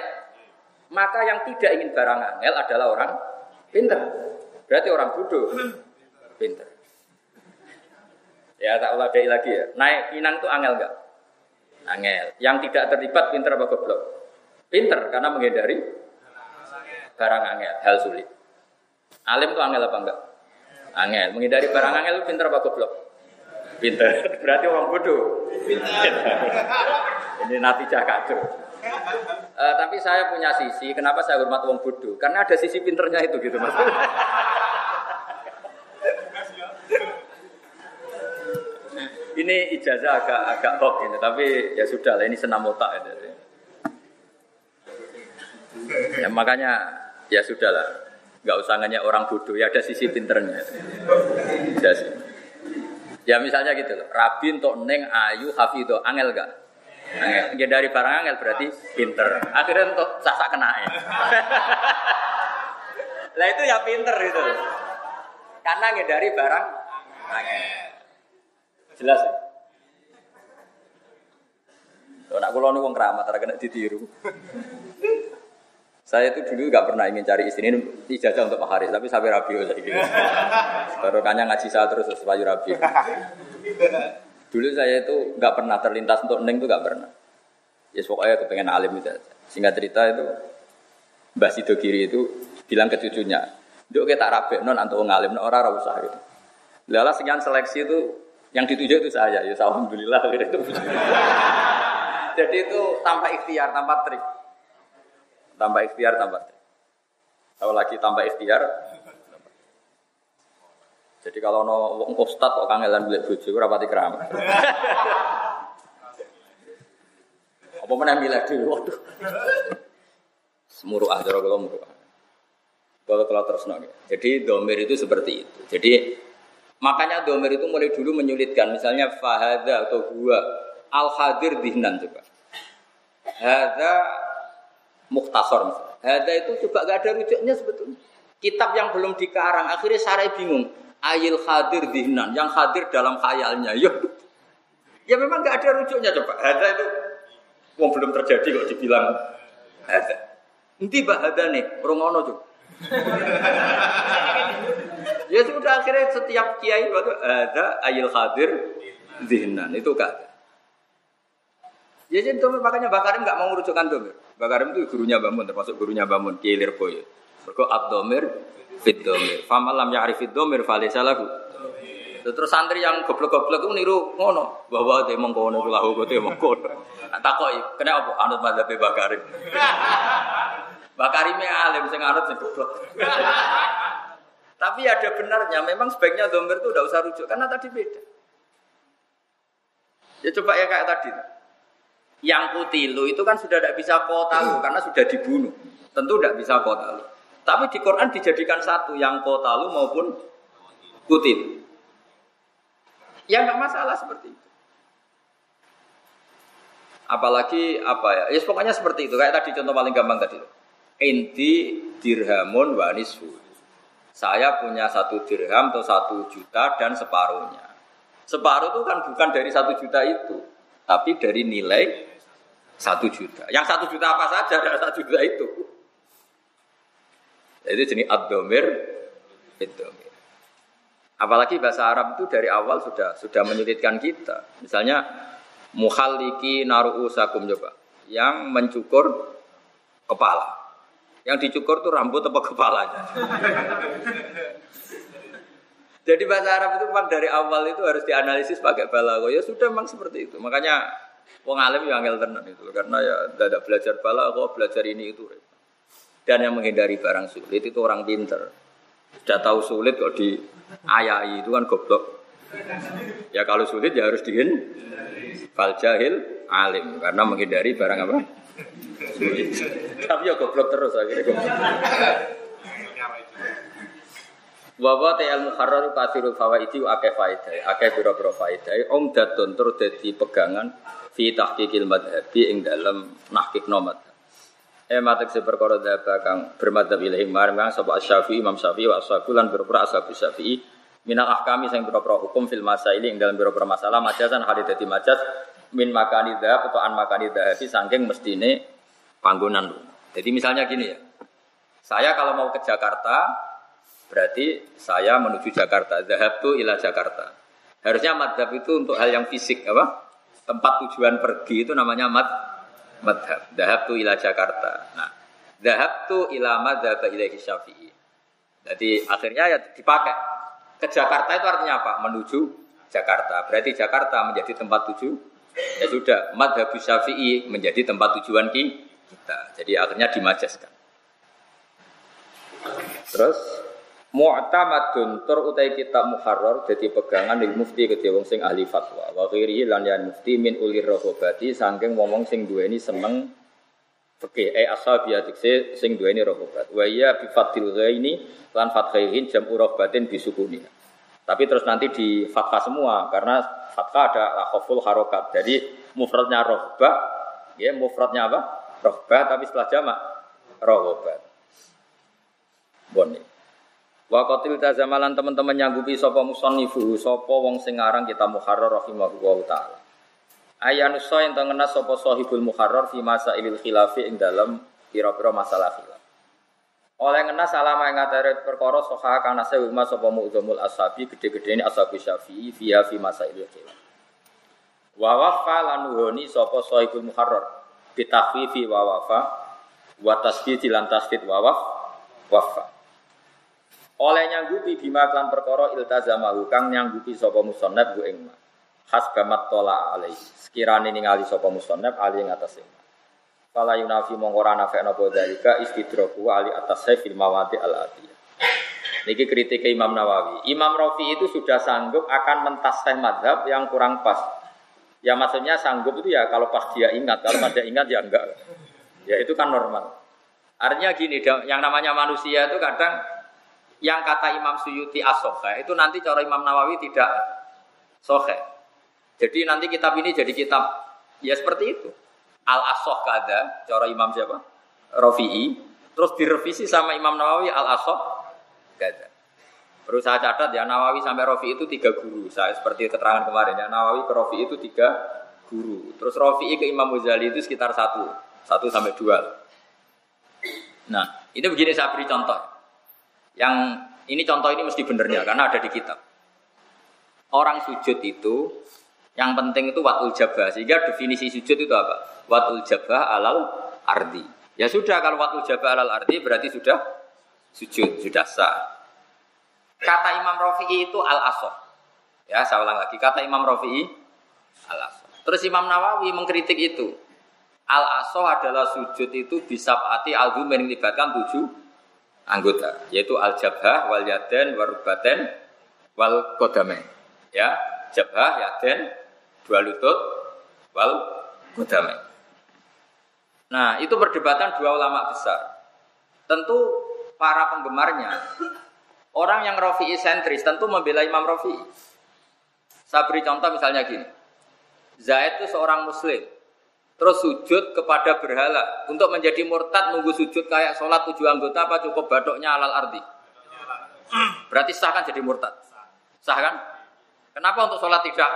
Maka yang tidak ingin barang angel adalah orang pinter. Berarti orang bodoh. Pinter. Ya tak ulah lagi ya. Naik pinang itu angel enggak? Angel. Yang tidak terlibat pinter apa goblok? Pinter karena menghindari barang angel, hal sulit. Alim itu angel apa enggak? Angel. Menghindari barang angel itu pinter apa goblok? Pinter. <laughs> Berarti orang bodoh. Pinter. Ini nanti kacau. Uh, tapi saya punya sisi, kenapa saya hormat wong bodoh? Karena ada sisi pinternya itu gitu mas. <laughs> ini ijazah agak agak hoax ini, tapi ya sudah lah ini senam otak. Gitu. Ya, makanya ya sudahlah, nggak usah nanya orang bodoh, ya ada sisi pinternya. Ya, ya misalnya gitu loh, Rabi untuk Neng Ayu Hafido, angel gak? Angel. Ya dari barang angel berarti pinter. Akhirnya untuk sasak kena ya. <laughs> lah itu ya pinter itu. Karena dari barang angel. Jelas ya? Kalau nak kulo wong keramat, kena ditiru. Saya itu dulu nggak pernah ingin cari istri ini ijazah untuk Pak tapi sampai rabi saya gitu. Baru kanya ngaji saya terus supaya rabi. Dulu saya itu nggak pernah terlintas untuk neng itu nggak pernah. Ya pokoknya kepengen alim itu. Singkat cerita itu Mbah Sido Kiri itu bilang ke cucunya, Duk kita rabe non antuk ngalim, orang ora usah gitu. Lala sekian seleksi itu yang dituju itu saya, ya alhamdulillah gitu. <laughs> Jadi itu tanpa ikhtiar, tanpa trik. Tambah ikhtiar, tambah Kalau lagi tambah ikhtiar, jadi kalau no wong ustad kok kangelan beli bojo ora pati keramat. <laughs> Apa meneh milih dhewe waduh. Semuru ah kalau muru. Kalau kalau terus. Jadi domir itu seperti itu. Jadi makanya domir itu mulai dulu menyulitkan. Misalnya fahada atau gua al hadir dihnan coba. Hada muhtasor misalnya. Hada itu coba gak ada rujuknya sebetulnya. Kitab yang belum dikarang, akhirnya Sarai bingung. Ayil hadir dihnan, yang hadir dalam khayalnya. Ya, ya memang gak ada rujuknya coba. Hada itu mau belum terjadi kok dibilang hada. Nanti bah hada nih, rongono coba. <laughs> ya sudah akhirnya setiap kiai waktu ada ayil hadir dihnan itu gak Ya jadi domir makanya Bakarim nggak mau merujukkan domir. Bakarim itu gurunya Bamun termasuk gurunya Bamun Kiai Lirboyo. Mergo abdomir fit domir. Famalam ya arifit domir fale salahu. Terus santri yang goblok-goblok itu niru ngono bahwa dia mengkono itu lahu kote mengkono. Takoi kena apa anut madzhab Bakarim. Bakarime alim sing anut sing goblok. Tapi ada benarnya, memang sebaiknya domir itu udah usah rujuk karena tadi beda. Ya coba ya kayak tadi. Yang kutilu itu kan sudah tidak bisa kotalu karena sudah dibunuh. Tentu tidak bisa kotalu. Tapi di Quran dijadikan satu yang kotalu maupun kutil. Ya nggak masalah seperti itu. Apalagi apa ya? Ya pokoknya seperti itu. Kayak tadi contoh paling gampang tadi. Inti dirhamun wa Saya punya satu dirham atau satu juta dan separuhnya. Separuh itu kan bukan dari satu juta itu, tapi dari nilai satu juta. Yang satu juta apa saja ada <laughs> satu juta itu. Jadi jenis abdomir, domir. Apalagi bahasa Arab itu dari awal sudah sudah menyulitkan kita. Misalnya muhaliki naru'u sakum coba. Yang mencukur kepala. Yang dicukur tuh rambut apa kepalanya. Jadi bahasa Arab itu memang dari awal itu harus dianalisis pakai balago. Ya sudah memang seperti itu. Makanya Wong alim yang angel tenan itu karena ya tidak belajar bala kok belajar ini itu. Dan yang menghindari barang sulit itu orang pinter. Sudah tahu sulit kok di ayai itu kan goblok. Ya kalau sulit ya harus dihin fal jahil alim karena menghindari barang apa? Tapi ya goblok terus akhirnya goblok. Wa te al muharrar kathirul fawaidi wa akeh faedah, akeh faedah. Om datun tur dadi pegangan fi tahqiqil madhabi ing dalem nahqiq nomad. Eh matek se perkara dhaba kang bermadhab ilahi marang sapa Imam Syafi'i wa ashabu lan berpura ashabu Syafi'i minal ahkami sing pira-pira hukum fil masaili ing dalem pira-pira masalah majasan hal dadi majas min makani dhab atau an makani dhahabi saking mestine panggonan. Jadi misalnya gini ya. Saya kalau mau ke Jakarta, Berarti saya menuju Jakarta. Zahab itu ila Jakarta. Harusnya madhab itu untuk hal yang fisik apa? Tempat tujuan pergi itu namanya mad madhab. Itu ila Jakarta. Nah, zahab itu ila madhab ilaihi syafi'i. Jadi akhirnya ya dipakai. Ke Jakarta itu artinya apa? Menuju Jakarta. Berarti Jakarta menjadi tempat tuju. Ya sudah, madhab syafi'i menjadi tempat tujuan kita. Jadi akhirnya dimajaskan. Terus Mu'tamadun tur utai kitab muharrar jadi pegangan lil mufti ke wong sing ahli fatwa. Wa lan yan mufti min ulir rohobati saking wong sing duweni seneng fikih eh atikse sing duweni rohobat. Wa iya bi fatil ghaini lan fathaihin jam rohbatin bisukuni. Tapi terus nanti di fatwa semua karena fatwa ada lakhoful harokat. Jadi mufradnya rohbah, ya mufradnya apa? Rohbah tapi setelah jamak rohobat. Bon Wa qatil tazamalan teman-teman nyanggupi sapa musannifu sapa wong sing aran kita muharrar rahimahullah taala. Ayanusa yang tengena sapa sahibul muharrar fi masa ilil khilafi ing dalam pira-pira masalah khilaf. Oleh ngena salama ing ngatere perkara soha kana sewu mas sapa mu'dzamul ashabi gede-gedene ashabi syafi'i fiha fi masa khilaf. Wa wafa lan nuhoni sapa sahibul muharrar. Bitahfifi wa wafa wa tasdid lan tasdid wa wafa. Oleh nyanggupi bima klan perkara iltazamahu kang nyanggupi sapa musannaf bu ing hasbamat tola alai sekirane ningali sapa musannaf ali ing atas ing Fala yunafi mongkora nafekna dalika istidraku ali atas fil mawadi al atiyah. Niki kritik Imam Nawawi. Imam Rafi itu sudah sanggup akan mentasih madhab yang kurang pas. Ya maksudnya sanggup itu ya kalau pas dia ingat, kalau pada ingat ya enggak. Ya itu kan normal. Artinya gini, yang namanya manusia itu kadang yang kata Imam Suyuti asohe itu nanti cara Imam Nawawi tidak sohe. Jadi nanti kitab ini jadi kitab ya seperti itu. Al asoh kada cara Imam siapa? Rafi'i. Terus direvisi sama Imam Nawawi al asoh kada. Perlu saya catat ya Nawawi sampai Rafi itu tiga guru. Saya seperti keterangan kemarin ya Nawawi ke Rafi itu tiga guru. Terus Rafi'i ke Imam Ghazali itu sekitar satu, satu sampai dua. Nah, ini begini saya beri contoh. Yang ini contoh ini mesti benernya karena ada di kitab. Orang sujud itu yang penting itu watul jabah. Sehingga definisi sujud itu apa? Watul jabah alal ardi. Ya sudah kalau watul jabah alal ardi berarti sudah sujud, sudah sah. Kata Imam Rafi'i itu al asoh. Ya, saya ulang lagi. Kata Imam Rafi'i al asoh. Terus Imam Nawawi mengkritik itu. Al asoh adalah sujud itu bisa ati al melibatkan tujuh anggota yaitu al jabhah wal yaden warubaten wal kodame ya jabhah yaden dua lutut wal kodame nah itu perdebatan dua ulama besar. Tentu para penggemarnya orang yang Rafi'i sentris tentu membela Imam Rafi'i. Saya beri contoh misalnya gini. Zaid itu seorang muslim terus sujud kepada berhala untuk menjadi murtad nunggu sujud kayak sholat tujuh anggota apa cukup badoknya alal ardi? Berarti sah kan jadi murtad? Sah kan? Kenapa untuk sholat tidak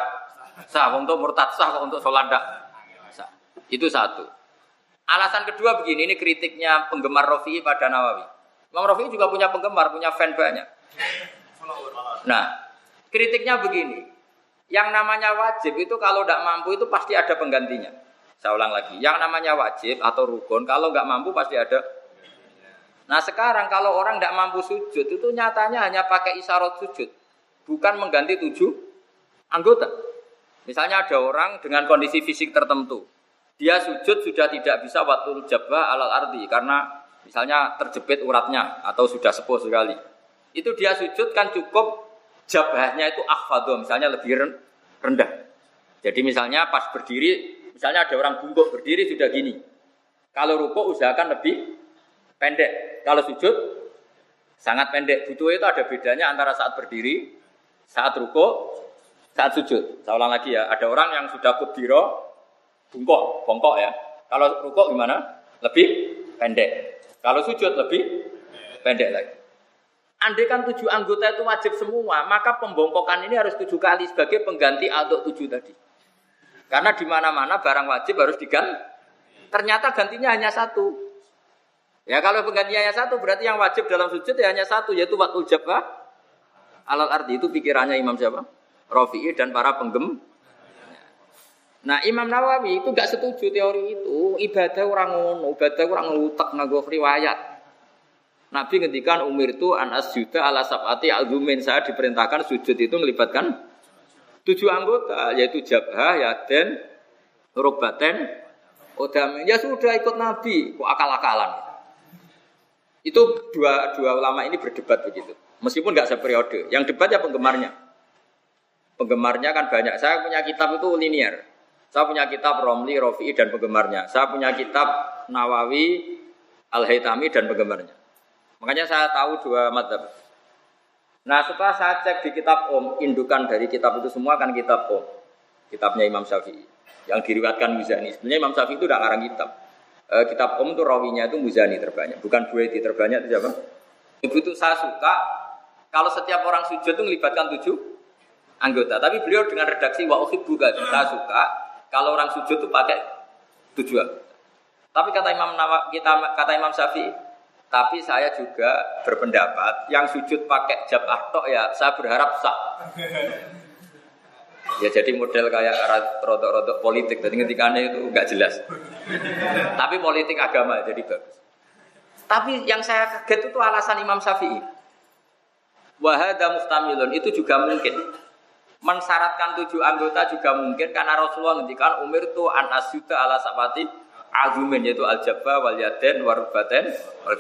sah untuk murtad sah kok untuk sholat tidak sah. Itu satu. Alasan kedua begini ini kritiknya penggemar Rofi pada Nawawi. Imam Rofi juga punya penggemar punya fan banyak. Nah kritiknya begini. Yang namanya wajib itu kalau tidak mampu itu pasti ada penggantinya. Saya ulang lagi, yang namanya wajib atau rukun kalau nggak mampu pasti ada. Nah sekarang kalau orang nggak mampu sujud itu nyatanya hanya pakai isyarat sujud, bukan mengganti tujuh anggota. Misalnya ada orang dengan kondisi fisik tertentu, dia sujud sudah tidak bisa waktu jabah alal arti karena misalnya terjepit uratnya atau sudah sepuh sekali. Itu dia sujud kan cukup jabahnya itu akhfadho, misalnya lebih rendah. Jadi misalnya pas berdiri, misalnya ada orang bungkuk berdiri sudah gini. Kalau ruko usahakan lebih pendek. Kalau sujud sangat pendek. Butuh itu ada bedanya antara saat berdiri, saat ruko, saat sujud. Saya ulang lagi ya, ada orang yang sudah kudiro, bungkuk, bongkok ya. Kalau ruko gimana? Lebih pendek. Kalau sujud lebih pendek lagi. Andai kan tujuh anggota itu wajib semua, maka pembongkokan ini harus tujuh kali sebagai pengganti untuk tujuh tadi. Karena di mana-mana barang wajib harus diganti. Ternyata gantinya hanya satu. Ya kalau penggantinya hanya satu, berarti yang wajib dalam sujud ya hanya satu, yaitu waktu jabah alat arti itu pikirannya Imam siapa? Rafi'i dan para penggem. Nah Imam Nawawi itu gak setuju teori itu. Ibadah orang ngono, ibadah orang ngutak nganggo riwayat. Nabi ngendikan umir itu an asjuda ala sabati azumin saya diperintahkan sujud itu melibatkan tujuh anggota yaitu jabah, yaden, robaten, odam. Ya sudah ikut Nabi, kok akal-akalan. Itu dua dua ulama ini berdebat begitu. Meskipun nggak seperiode. Yang debat ya penggemarnya. Penggemarnya kan banyak. Saya punya kitab itu linier. Saya punya kitab Romli, Rofi'i dan penggemarnya. Saya punya kitab Nawawi, Al-Haytami dan penggemarnya. Makanya saya tahu dua madhab. Nah setelah saya cek di kitab Om, indukan dari kitab itu semua kan kitab Om. Kitabnya Imam Syafi'i. Yang diriwatkan Muzani. Sebenarnya Imam Syafi'i itu udah ngarang kitab. E, kitab Om itu rawinya itu Muzani terbanyak. Bukan Buaiti terbanyak itu siapa? Ibu itu saya suka kalau setiap orang sujud itu melibatkan tujuh anggota. Tapi beliau dengan redaksi wa bukan Saya suka kalau orang sujud itu pakai tujuh Tapi kata Imam kita kata Imam Syafi'i, tapi saya juga berpendapat yang sujud pakai jab tok ya saya berharap sah. Ya jadi model kayak rodok-rodok politik, jadi ngetikane itu nggak jelas. Tapi politik agama jadi bagus. Tapi yang saya kaget itu alasan Imam Syafi'i. Wahada mustamilun itu juga mungkin. Mensyaratkan tujuh anggota juga mungkin karena Rasulullah ngendikan umir itu an asyuda ala sabati azumin yaitu al jabba wal yaden warubaten wal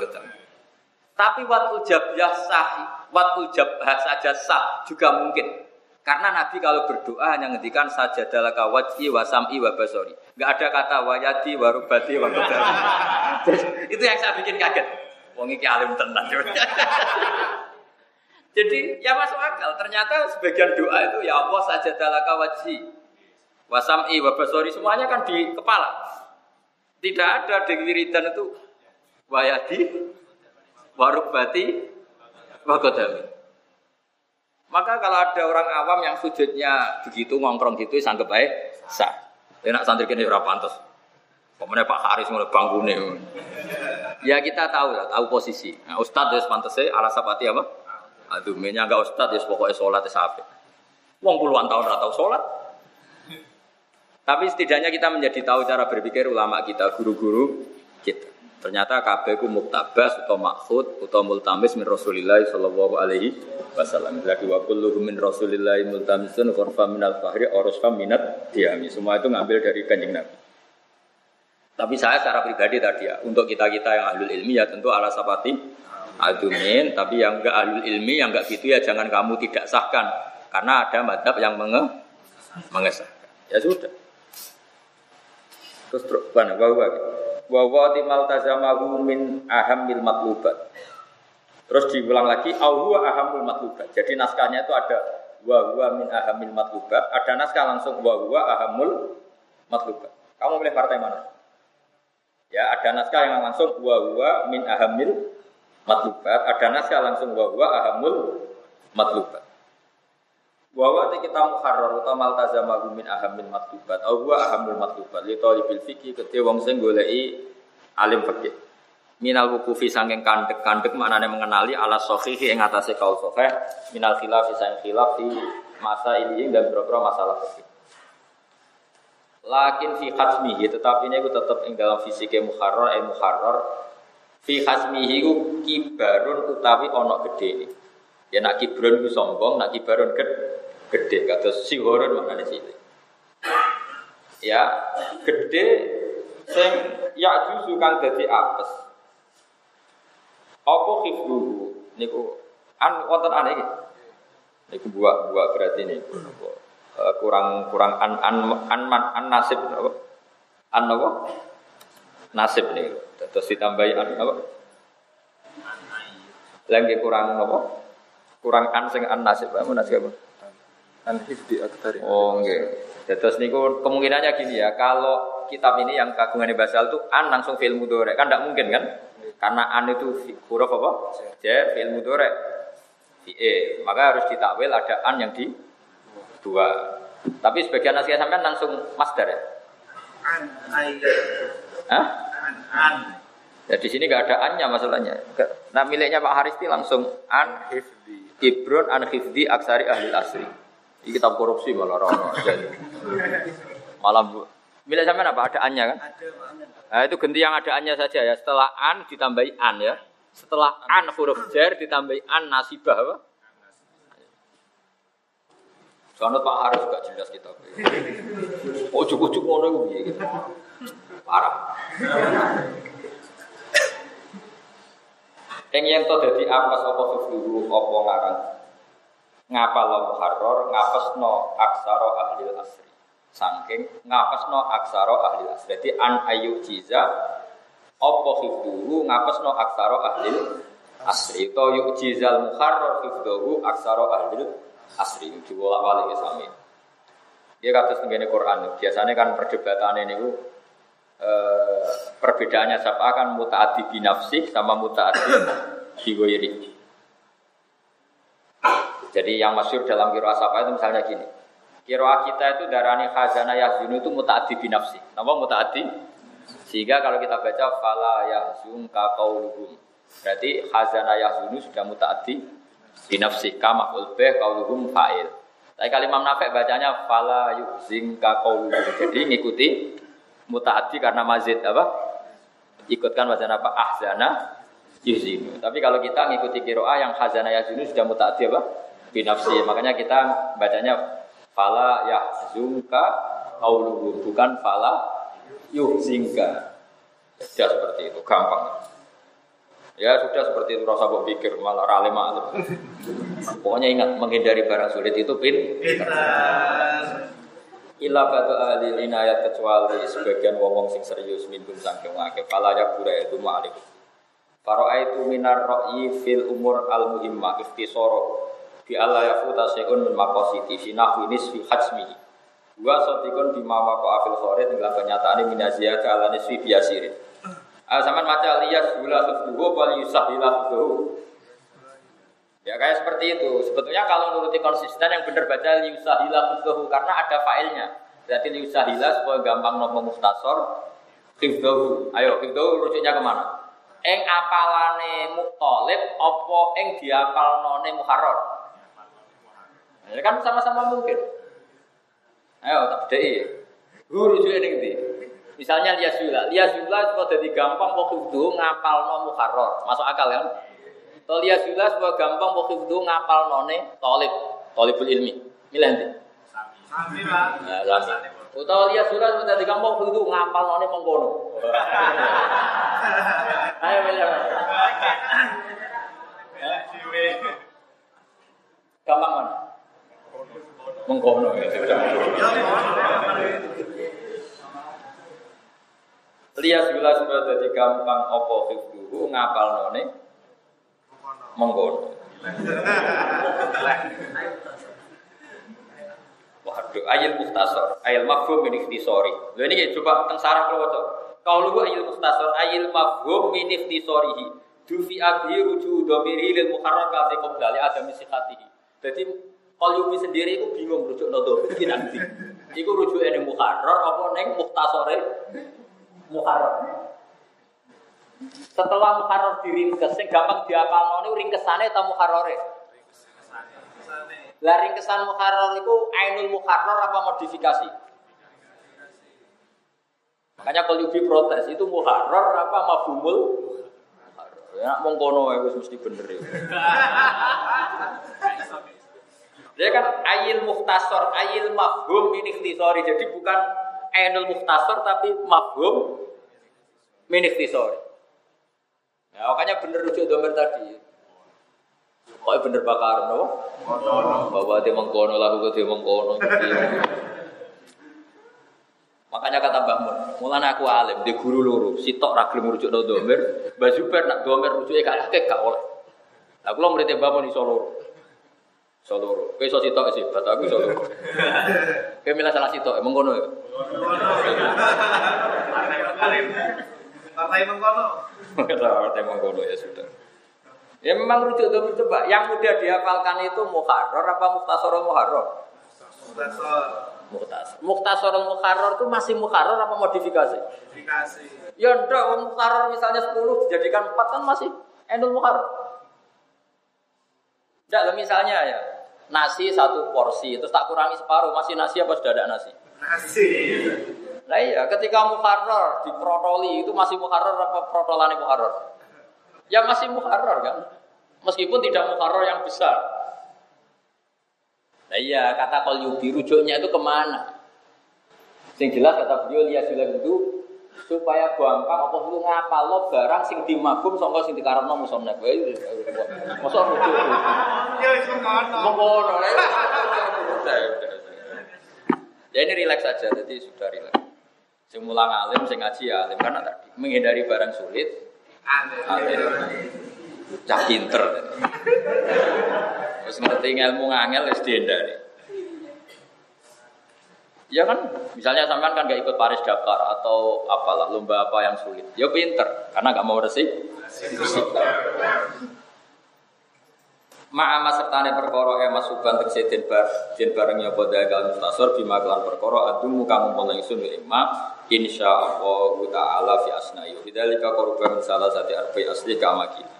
Tapi waktu jabyah sah, waktu jabah saja sah juga mungkin. Karena Nabi kalau berdoa hanya ngendikan saja dalam wajhi wa sam'i wa basori. Enggak ada kata wayati wa rubati wa <laughs> Itu yang saya bikin kaget. Wong iki alim tenan. <laughs> Jadi ya masuk akal. Ternyata sebagian doa itu ya Allah saja dalam wajhi wa sam'i wa basori semuanya kan di kepala. Tidak ada di wiridan itu wayadi, warubati, wagodami. Maka kalau ada orang awam yang sujudnya begitu ngongkrong gitu, sanggup baik sah. Enak santri kini ora pantas. Pemenang Pak Haris mulai bangun Ya kita tahu lah, tahu posisi. Nah, Ustadz ya pantasnya ala sapati apa? Aduh, enggak Ustadz ya pokoknya sholat ya sampai. Wong puluhan tahun ratau sholat, tapi setidaknya kita menjadi tahu cara berpikir ulama kita, guru-guru kita. Ternyata KB ku muktabas atau maksud atau multamis min Rasulillah sallallahu alaihi wasallam. Lagi wa kulluhu min Rasulillah multamisun khurfa min al-fahri orosfa minat diami. Semua itu ngambil dari kanjeng Nabi. Tapi saya secara pribadi tadi ya, untuk kita-kita yang ahlul ilmi ya tentu ala sapati adumin, tapi yang enggak ahlul ilmi, yang enggak gitu ya jangan kamu tidak sahkan. Karena ada madhab yang menge mengesahkan. Ya sudah. Terus mana bahwa bahwa timal tazamahu min ahamil matlubat. Terus diulang lagi awwa ahamul matlubat. Jadi naskahnya itu ada wa min ahamil matlubat, ada naskah langsung wa ahamul matlubat. Kamu pilih partai mana? Ya, ada naskah yang langsung wa min ahamil matlubat, ada naskah langsung wa ahamul matlubat. Wa kita muharrar utamal tazamahu min ahamil matlubat au huwa ahamul matlubat li talibil fikih kedhe wong sing goleki alim fikih. Minal wukufi sanging kandek-kandek maknane mengenali ala sahihi ing atase kaul sahih minal khilaf sang khilaf di masa ini dan beberapa masalah fikih. Lakin fi khasmihi tetapi ini tetap ing dalam fisiknya muharrar eh muharrar fi khasmihi ku kibarun utawi ono gede Ya nak kibrun ku sombong, nak kibarun gede gede kata sihorun mana sih ya gede sing ya kang dadi apes apa khifluhu niku An wonten an iki. Iku buah buah berarti ini uh, kurang kurang an an an, an, an nasib? An apa? Nasib nih. Terus ditambahi an apa? Lagi kurang apa? Kurang an sing an nasib apa nasib apa? An hifdi aktsari. Oh nggih. Terus niku kemungkinannya gini ya, kalau kitab ini yang kagungan basal itu an langsung film mudore kan tidak mungkin kan? Karena an itu huruf apa? J film mudore. E. Maka harus ditakwil ada an yang di dua. Tapi sebagian nasihat sampean langsung masdar ya? An, ay, Hah? An. Ya di sini nggak ada annya masalahnya. Nah miliknya Pak Haristi langsung an Hifdi. Ibron an hifdi aksari ahli asri. Ini kitab korupsi malah <laughs> orang Malah bu. Milik sampean apa? Ada annya kan? Nah, itu ganti yang ada annya saja ya. Setelah an ditambahi an ya. Setelah an huruf jar ditambahi an nasibah apa? Soalnya Pak Haris gak jelas kita. Ujuk-ujuk ngono iku piye gitu. Parah. Ing yen to dadi apes apa sufuru apa ngarang. Ngapal muharrar ngapesno aksara ahli asri. Saking ngapesno aksara ahli asri. Dadi an ayu jiza apa hifduhu ngapesno aksara ahli asri. To yuk jizal muharrar hifduhu aksara ahli asri. Diwolak balik sami. Dia kata sebagai Quran. Biasanya kan perdebatan ini eh, perbedaannya siapa kan mutaati binafsi sama mutaati biwiri. Jadi yang masyur dalam kiro asapa itu misalnya gini. Kiroah kita itu darani khazana yahzunu itu mutaati binafsi. Nama mutaati? Sehingga kalau kita baca fala yahzun ka qauluhum. Berarti khazana yahzunu sudah mutaati binafsi kama ulbeh qauluhum fa'il. Tapi kalau Imam Nafek bacanya fala yuhzin ka qauluhum. Jadi ngikuti mutaati karena mazid apa? Ikutkan wazan apa? Ahzana yuhzinu. Tapi kalau kita ngikuti kiroah yang khazana yahzunu sudah mutaati apa? Binafsi. Makanya kita bacanya fala yahzunka qauluhum bukan fala yuhzinka. Sudah seperti itu, gampang. Ya sudah seperti itu rasa pikir malah rale malah. Pokoknya ingat menghindari barang sulit itu pin. Ila batu ahli inayat kecuali sebagian wong sing serius minum sangking wake Fala yakura itu ma'alik Faro'a itu minar ro'i fil umur al muhimmah ikhtisoro Bi Allah yafuta se'un min makositi Fi nahwi nisfi hajmihi Wa sotikun bima wako afil khorid Dengan kenyataan ini minaziyah ke ala nisfi biasirin. Ah, zaman maca liyas gula hifduhu wal yusahila hifduhu Ya kayak seperti itu. Sebetulnya kalau nuruti konsisten yang benar baca liusahila hifdahu karena ada failnya. Berarti liusahila supaya gampang nopo mustasor hifdahu. Ayo hifdahu rujuknya ke mana? Eng apalane mutolib opo eng diapal none muharrar. Ya kan sama-sama mungkin. Ayo tak bedai. Hu rujuknya ning ndi? Misalnya liasula, liasula supaya jadi gampang kok hifdahu ngapal no muharrar. Masuk akal kan? Tolia jelas bahwa gampang waktu itu ngapal none tolib, tolibul ilmi. Milih nanti. Sami pak. Nah, sami. Utawa liya jelas sudah di gampang waktu itu ngapal none mengkono. <laughs> Ayo milih. Gampang mana? Mengkono ya. Liya jelas sudah jadi gampang opo hifduhu ngapal none mengkono. Waduh, ayat muhtasor, ayat mafhum min ikhtisori. Lho ini coba teng sarah kalau waca. Kau lu ayat muhtasor, ayat mafhum min ikhtisorihi. Dufi abi ruju domiri lil muharrar kati qoblali adam sikatihi. Jadi Qalyubi sendiri itu bingung rujuk nodo iki nanti. Iku rujuk ini muharrar apa neng muhtasore muharrar. Setelah muharrar diringkes, sing gampang diapal noni ringkesane atau muharrore? Lah ringkesan muharrar itu ainul muharrar apa modifikasi? Makanya kalau Yubi protes itu muharrar apa mafhumul? Ya mong kono ya wis mesti bener ya. Dia <laughs> kan ayil muhtasor, ayil mafhum ikhtisori. Jadi bukan ainul muhtasor tapi mafhum min ikhtisori. Ya, makanya bener rujuk domir tadi. Kok bener bakar no? Bahwa dia mengkono lagu dia mengkono. Makanya kata Mbah Mun, mulanya aku alim, di guru loro, sitok ragil merujuk no domer, Mbah Zubair nak domer rujuk gak akeh gak oleh. Lah kula murid Mbah Mun iso loro. Iso loro. Kowe iso sitok sih, bata aku iso loro. Kowe milih salah sitok, mengkono ya. Partai mengkono. Kata mengkono ya sudah. Ya memang rujuk domer coba, yang mudah dihafalkan itu muharrar apa mukhtasar muharrar? Dasar Mukhtasar. Mukhtasar muharrar itu masih muharrar apa modifikasi? dikasih. Ya ndak, mukarrar misalnya 10 dijadikan 4 kan masih endul mukarrar. Ndak, lah misalnya ya, nasi satu porsi, terus tak kurangi separuh, masih nasi apa sudah ada nasi? Nasi. Nah iya, ketika mukarrar diprotoli itu masih mukarrar apa protolane mukarrar? Ya masih mukarrar kan? Meskipun tidak mukarrar yang besar. Nah iya, kata kol yubi rujuknya itu ke mana? Sing jelas kata beliau lihat itu supaya gampang apa itu ngapal lo barang sing dimagum sangka sing dikarepno musonef. Masa rujuk. Ya wis lah, ya. Ya ini rileks saja, jadi sudah rileks. Sing mulang alim, sing ngaji ya alim karena tadi menghindari barang sulit, alim. Cah pinter. Terus ngerti ilmu ngangel wis dihindari. Ya kan, misalnya sampean kan gak ikut Paris Dakar atau apalah lomba apa yang sulit. Ya pinter, karena gak mau resik. resik. Ma'ama sertane perkara e masuban tegese den bar den bareng ya padha kal mustasor bima kelan perkara adumu kamu mulai sun imma insyaallah taala fi asnayu bidzalika qurban salah satu arfi asli kama kita.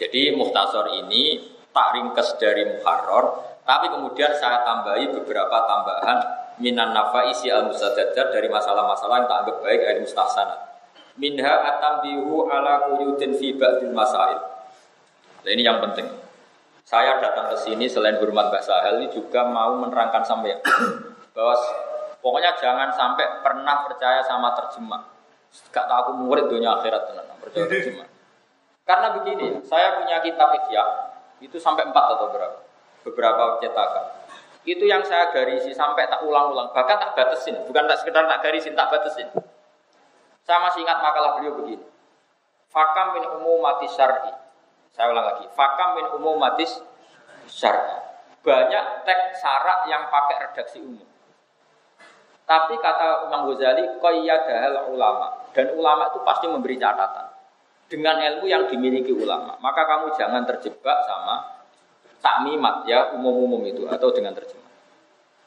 Jadi muhtasor ini tak ringkes dari muharrar tapi kemudian saya tambahi beberapa tambahan minan nafa isi al musadadat dari masalah-masalah yang tak anggap baik dari mustahsanat. Minha atambihu ala kuyutin fi ba'dil masail. Nah, ini yang penting. Saya datang ke sini selain hormat Mbak Sahel ini juga mau menerangkan sampai <coughs> bahwa pokoknya jangan sampai pernah percaya sama terjemah. Gak tahu aku murid dunia akhirat tenan percaya terjemah. <laughs> Karena begini, saya punya kitab Ihya itu sampai empat atau berapa? Beberapa cetakan. Itu yang saya garisi sampai tak ulang-ulang, bahkan tak batasin, bukan tak sekedar tak garisin, tak batasin. Saya masih ingat makalah beliau begini. Fakam min umumati syar'i saya ulang lagi. Fakam min umumatis syar'i. Banyak teks syarak yang pakai redaksi umum. Tapi kata Imam Ghazali, qayyadahal ulama. Dan ulama itu pasti memberi catatan. Dengan ilmu yang dimiliki ulama. Maka kamu jangan terjebak sama takmimat ya umum-umum itu atau dengan terjemah.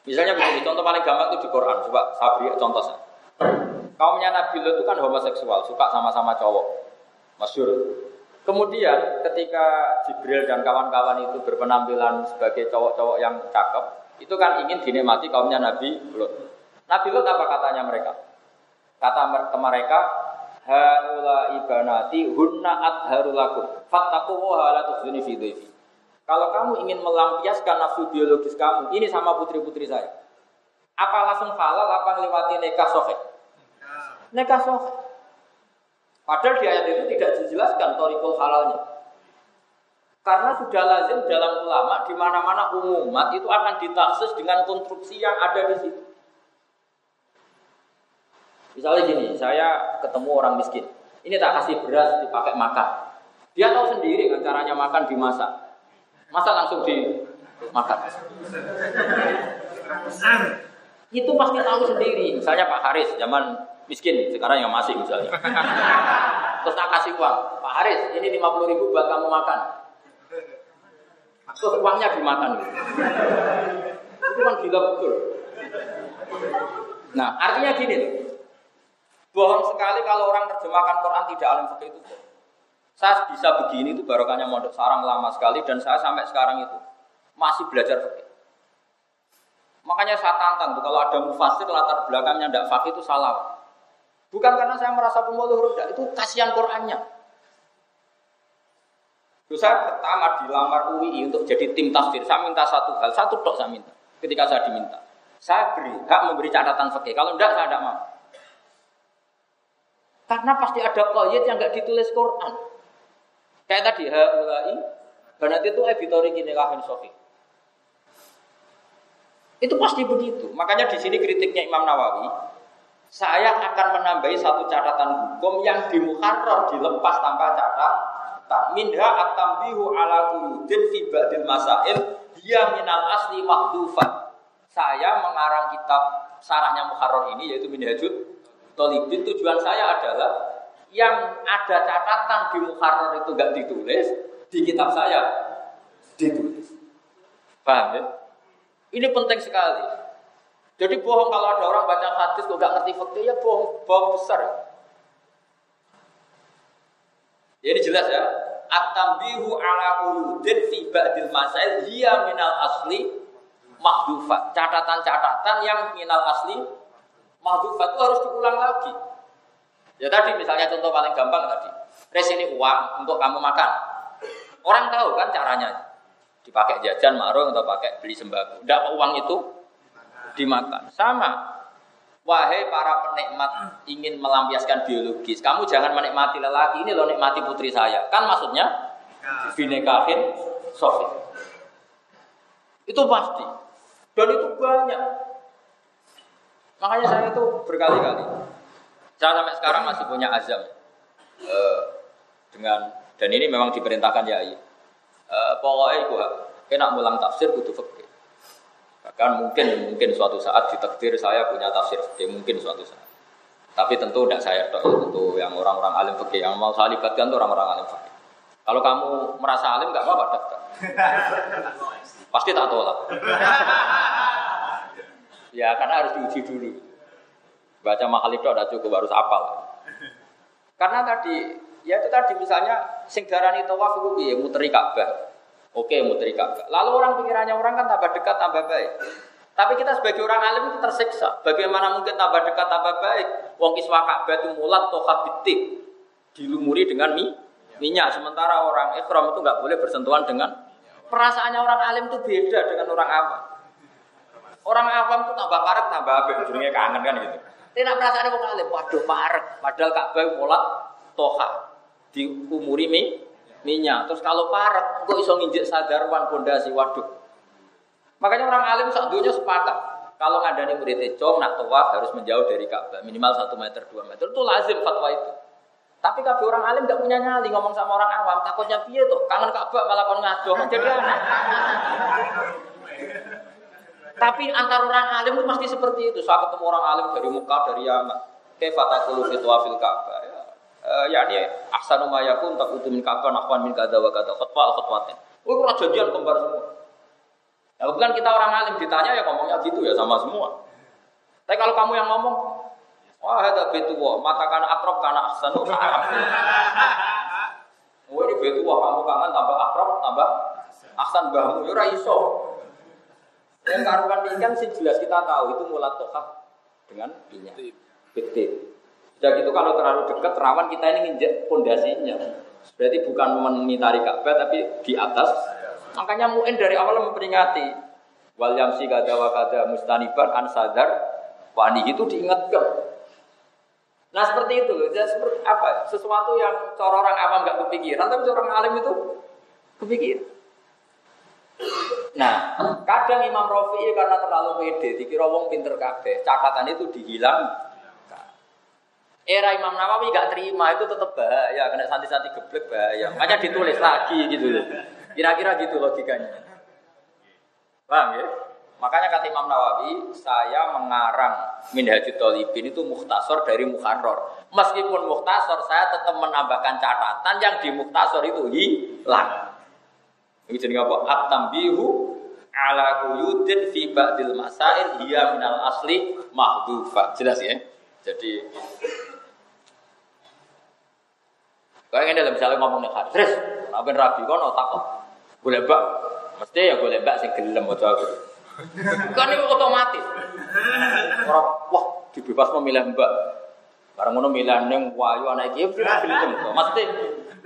Misalnya begini, contoh paling gampang itu di Quran. Coba saya beri contoh saya. Kaumnya Nabi itu kan homoseksual, suka sama-sama cowok. Masyur. Kemudian ketika Jibril dan kawan-kawan itu berpenampilan sebagai cowok-cowok yang cakep, itu kan ingin dinikmati kaumnya Nabi Lot. Nabi Lot apa katanya mereka? Kata ke mereka, Haula ibanati hunna adharulakum fattaku wa la tukhzuni fi dhaifi. Kalau kamu ingin melampiaskan nafsu biologis kamu, ini sama putri-putri saya. Apa langsung halal, apa melewati nikah sohek? Nikah sohek. Padahal di ayat itu tidak dijelaskan torikul halalnya. Karena sudah lazim dalam ulama di mana-mana umumat itu akan ditaksis dengan konstruksi yang ada di situ. Misalnya gini, saya ketemu orang miskin. Ini tak kasih beras dipakai makan. Dia tahu sendiri kan caranya makan dimasak. Masa langsung dimakan. Itu pasti tahu sendiri. Misalnya Pak Haris zaman miskin sekarang yang masih misalnya. <laughs> Terus tak kasih uang. Pak Haris ini 50 ribu buat kamu makan. Terus uangnya dimakan. Itu kan gila betul. Nah artinya gini loh. Bohong sekali kalau orang terjemahkan Quran tidak alim fikih itu. Saya bisa begini itu barokahnya mondok sarang lama sekali dan saya sampai sekarang itu masih belajar fikih makanya saya tantang tuh kalau ada mufasir latar belakangnya tidak fakih itu salah Bukan karena saya merasa pemuluh rendah, itu kasihan Qurannya. Terus saya pertama dilamar UI untuk jadi tim tafsir. Saya minta satu hal, satu tok saya minta. Ketika saya diminta, saya beri hak memberi catatan fakih. Kalau enggak, saya tidak mau. Karena pasti ada koyet yang enggak ditulis Quran. Kayak tadi, haulai Karena itu editori gini kahin sofi. Itu pasti begitu. Makanya di sini kritiknya Imam Nawawi, saya akan menambahi satu catatan hukum yang di muharrar dilepas tanpa catatan. Minha at-tambihu ala quyudin fi ba'dil masail dia minal asli mahdufan. Saya mengarang kitab sarahnya muharrar ini yaitu Minhajul Tolibin tujuan saya adalah yang ada catatan di Muharrar itu gak ditulis, di kitab saya ditulis. Paham ya? Ini penting sekali. Jadi bohong kalau ada orang baca hadis kok gak ngerti fakta ya bohong, bohong besar. Ya, ini jelas ya. At-tambihu ala quludin fi ba'dil masail hiya minal asli mahdufat. Catatan-catatan yang minal asli mahdufat itu harus diulang lagi. Ya tadi misalnya contoh paling gampang tadi. Res ini uang untuk kamu makan. Orang tahu kan caranya. Dipakai jajan, marung, atau pakai beli sembako. Tidak uang itu dimakan. Sama. Wahai para penikmat ingin melampiaskan biologis, kamu jangan menikmati lelaki ini loh nikmati putri saya. Kan maksudnya binekahin sofi. Itu pasti. Dan itu banyak. Makanya saya itu berkali-kali saya sampai sekarang masih punya azam uh, dengan dan ini memang diperintahkan ya. Uh, pokoknya itu kena mulang tafsir fikih. Bahkan mungkin mungkin suatu saat di takdir saya punya tafsir fikih mungkin suatu saat. Tapi tentu tidak saya dok, tentu yang orang-orang alim fikih yang mau saya libatkan itu orang-orang alim fikih. Kalau kamu merasa alim nggak apa-apa daftar. Pasti tak tolak. ya karena harus diuji dulu. Baca mahal itu ada cukup harus apal. Karena tadi, ya itu tadi misalnya sing darani tawaf itu piye muteri Ka'bah. Oke, muteri Ka'bah. Lalu orang pikirannya orang kan tambah dekat tambah baik. Tapi kita sebagai orang alim itu tersiksa. Bagaimana mungkin tambah dekat tambah baik? Wong kiswa Ka'bah itu mulat toha bitik. Dilumuri dengan mie, minyak. Sementara orang ikhram itu nggak boleh bersentuhan dengan perasaannya orang alim itu beda dengan orang awam. Orang awam itu tambah parek tambah abek, ujungnya kangen kan gitu. Tidak perasaan wong alim, waduh parek. Padahal Ka'bah mulat toha diumuri mi, minyak. Terus kalau parek, kok iso nginjek sadarwan pondasi, waduh. Makanya orang alim saat dunia sepakat. Kalau ngandani murid econg, nak toa harus menjauh dari Ka'bah minimal 1 meter 2 meter itu lazim fatwa itu. Tapi kalau orang alim gak punya nyali ngomong sama orang awam, takutnya piye tuh? Kangen Ka'bah malah kon ngado kan jadi aneh. Tapi antar orang alim itu pasti seperti itu. Saya ketemu orang alim dari Mekah, dari Yaman. Kaifatakulu fitwa fil Ka'bah. Uh, yakni ahsanu ma yakun taqutu min Ka'bah nahwan min kadza wa kadza khutbah al khutbatin. Oh, kurang jadian kembar semua. Ya, kebetulan kita orang alim ditanya ya ngomongnya gitu ya sama semua. Tapi kalau kamu yang ngomong, wah ada betu wah, mata kana akrab kana ahsanu. Oh ini betu wah kamu kangen tambah akrab tambah ahsan bahmu ya iso. Yang karuan ini kan sih jelas kita tahu itu mulat toha dengan minyak. Betul. Sudah gitu kalau terlalu dekat rawan kita ini nginjek pondasinya. Berarti bukan memitari Ka'bah tapi di atas. Makanya muin dari awal memperingati wal yamsi kada wa kada mustaniban an sadar wani itu diingatkan. Nah seperti itu, jadi seperti apa? Sesuatu yang cara orang awam nggak kepikiran, tapi orang alim itu kepikiran. Nah, kadang Imam Rafi'i karena terlalu pede, dikira wong pinter kabeh, catatan itu dihilang. Era Imam Nawawi gak terima itu tetap bahaya, kena santi-santi geblek bahaya. Makanya ditulis lagi gitu loh. Kira-kira gitu logikanya. Paham ya? Makanya kata Imam Nawawi, saya mengarang Minhajul Talibin itu muhtasor dari Muharrar. Meskipun muhtasor, saya tetap menambahkan catatan yang di muhtasor itu hilang. Ini jadi apa? At-tambihu ala quyudin fi ba'dil masail hiya minal asli mahdufa. Jelas ya? Jadi Kayak ini dalam misalnya ngomong nih hadis, apa rabi kau nol takut, boleh bak, mesti ya boleh bak sing gelem aku. Kan itu otomatis. Orang wah dibebas memilih mbak, barang ngono milih neng wayu anak iki gelem, mesti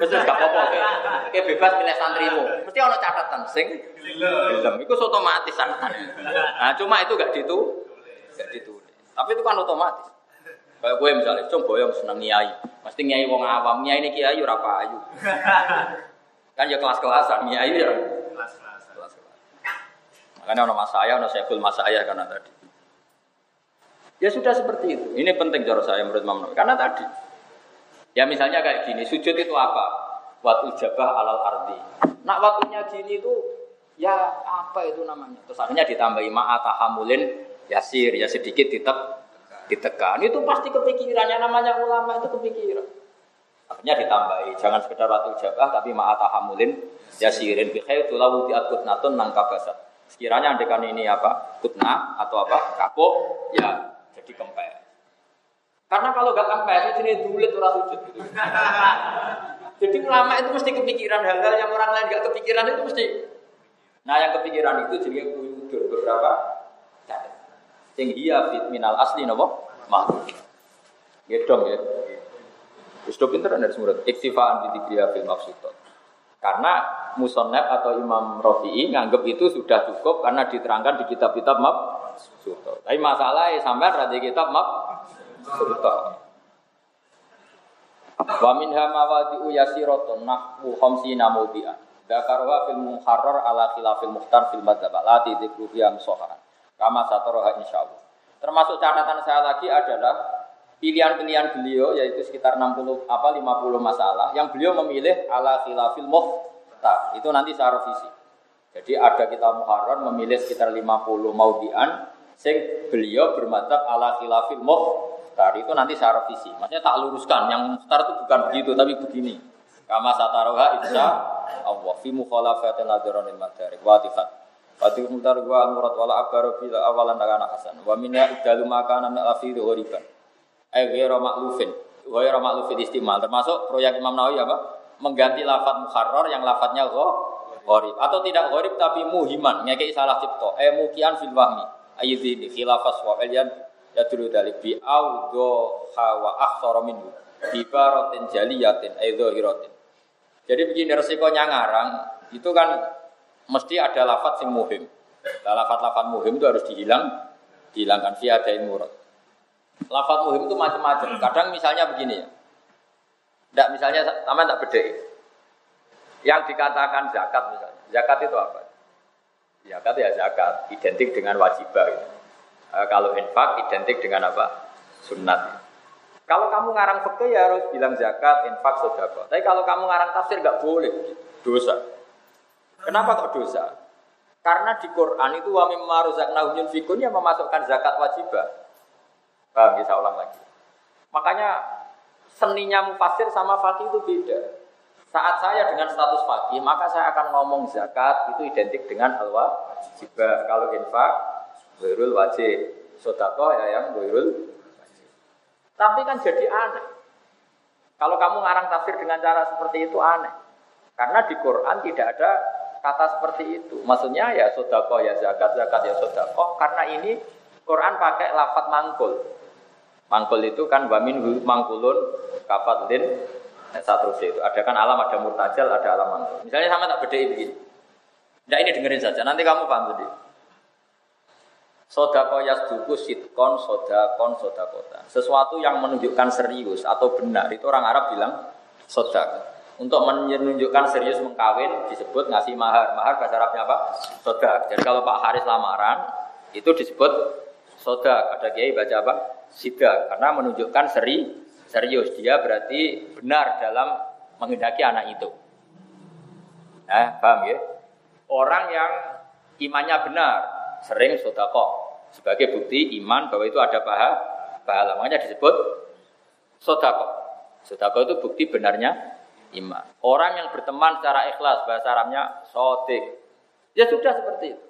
mesti gak apa-apa kayak bebas milih santrimu, mesti ono catatan sing gelem, itu otomatis Nah cuma itu gak ditu, gak ditulis, tapi itu kan otomatis. Kayak gue misalnya, coba yang seneng nyai, mesti nyai wong awam, nyai ini kiai ora ayu. <laughs> Kan ya kelas-kelasan, ya iya. Kelas-kelas. Kelas-kelas. Makanya ono mas saya, ono sekul mas saya karena tadi. Ya sudah seperti itu. Ini penting cara saya menurut Imam Nawawi. Karena tadi, ya misalnya kayak gini, sujud itu apa? Waktu jabah alal ardi. Nak waktunya gini itu, ya apa itu namanya? Terus akhirnya ditambahi ma'atahamulin yasir, ya sedikit ditek, ditekan. Itu pasti kepikirannya namanya ulama itu kepikiran. Akhirnya ditambahi, jangan sekedar waktu jabah, tapi ma'atahamulin yasirin. Bikhair tulawu diatkutnatun nangkabasat. Sekiranya andekan ini apa? Kutna atau apa? Kapok, ya jadi kempes. Karena kalau gak kempes itu jenis dulit orang sujud gitu. <laughs> Jadi ulama itu mesti kepikiran hal-hal yang orang lain gak kepikiran itu mesti. Nah yang kepikiran itu jadi beberapa. Sing iya fit minal asli nopo makhluk. Ya dong ya. Terus do pinter dari semurut. Iktifaan di dikriya fil maksudot. Karena musonep atau Imam Rafi'i nganggep itu sudah cukup karena diterangkan di kitab-kitab mab suto. Tapi masalahnya sampai di kitab mab suto. Wa minha mawadi'u yasiratun nahwu khamsina. Dakarwa fil muharrar ala khilafil muhtar fil madzhab la tidikru. Kama satoroha insyaallah. Termasuk catatan saya lagi adalah pilihan-pilihan beliau yaitu sekitar 60 apa 50 masalah yang beliau memilih ala khilafil muhtar. Itu nanti saya revisi. Jadi ada kita muharrar memilih sekitar 50 maudian sing beliau bermadzhab ala khilafil muhtar. Itu nanti saya revisi. Maksudnya tak luruskan yang muhtar itu bukan begitu tapi begini. Kama sataroha insya Allah fi mukhalafatin nadharanil madarik wa tifat. Fati mutar gua al-murad wala akbaru bila awalan nakana hasan. Wa minya idalu makana min al-afidhu ghoriban. Ay ghairu maklufin. Ghairu maklufin istimal. Termasuk proyek Imam Nawawi apa? Mengganti lafat mukharrar yang lafadznya gharib. Atau tidak gharib tapi muhiman. Ngekei salah cipto. Eh mukian fil wahmi. Ayyidhi khilafas wa elian yadulu dalik bi awdo hawa akhsara minhu. Bibaratin jaliyatin dhahiratin. Jadi begini resikonya ngarang itu kan mesti ada lafat sing muhim. Nah, lafat-lafat muhim itu harus dihilang, dihilangkan via dain murad. Lafat muhim itu macam-macam. Kadang misalnya begini ya. Tidak misalnya sama tak beda. Yang dikatakan zakat misalnya. Zakat itu apa? Zakat ya zakat, identik dengan wajibah. Gitu. E, kalau infak identik dengan apa? Sunnat. Kalau kamu ngarang fikih ya harus bilang zakat, infak, sodako. Tapi kalau kamu ngarang tafsir nggak boleh, dosa. Kenapa kok dosa? Karena di Quran itu wa mimma razaqnahum yunfikun yang memasukkan zakat wajibah. Paham saya ulang lagi. Makanya seninya mufasir sama fakih itu beda. Saat saya dengan status fakih, maka saya akan ngomong zakat itu identik dengan al wajibah. Kalau infak, wirul wajib. Sodako ya yang wirul tapi kan jadi aneh. Kalau kamu ngarang tafsir dengan cara seperti itu aneh. Karena di Quran tidak ada kata seperti itu. Maksudnya ya sodako ya zakat, zakat ya sodako. Karena ini Quran pakai lafat mangkul. Mangkul itu kan wamin mangkulun kafatlin satu itu. Ada kan alam, ada murtajal, ada alam mangkul. Misalnya sama tak beda begini. Nah ini dengerin saja, nanti kamu paham sendiri. Sodako yasduku sitkon sodakon sodakota. Sesuatu yang menunjukkan serius atau benar itu orang Arab bilang sodak. Untuk menunjukkan serius mengkawin disebut ngasih mahar. Mahar bahasa Arabnya apa? Sodak. Jadi kalau Pak Haris lamaran itu disebut sodak. Ada kiai baca apa? Sidak. Karena menunjukkan seri serius. Dia berarti benar dalam menghendaki anak itu. Nah, paham ya? Orang yang imannya benar, sering sodako sebagai bukti iman bahwa itu ada pahala pahala makanya disebut sodako sodako itu bukti benarnya iman orang yang berteman secara ikhlas bahasa Arabnya sodik ya sudah seperti itu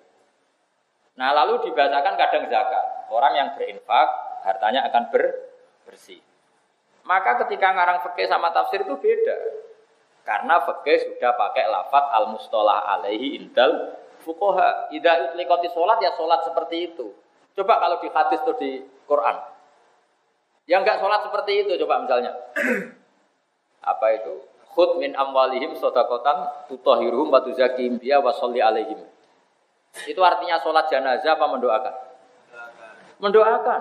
nah lalu dibacakan kadang zakat orang yang berinfak hartanya akan ber bersih maka ketika ngarang fikih sama tafsir itu beda karena fikih sudah pakai lafat al mustolah alaihi indal fukoha ida utlikoti sholat ya sholat seperti itu. Coba kalau di hadis atau di Quran. Yang enggak sholat seperti itu coba misalnya. <clears throat> Apa itu? Khud min amwalihim sodakotan tutohiruhum wa tuzakim biya wa sholli alaihim. Itu artinya sholat jenazah apa mendoakan? Mendoakan.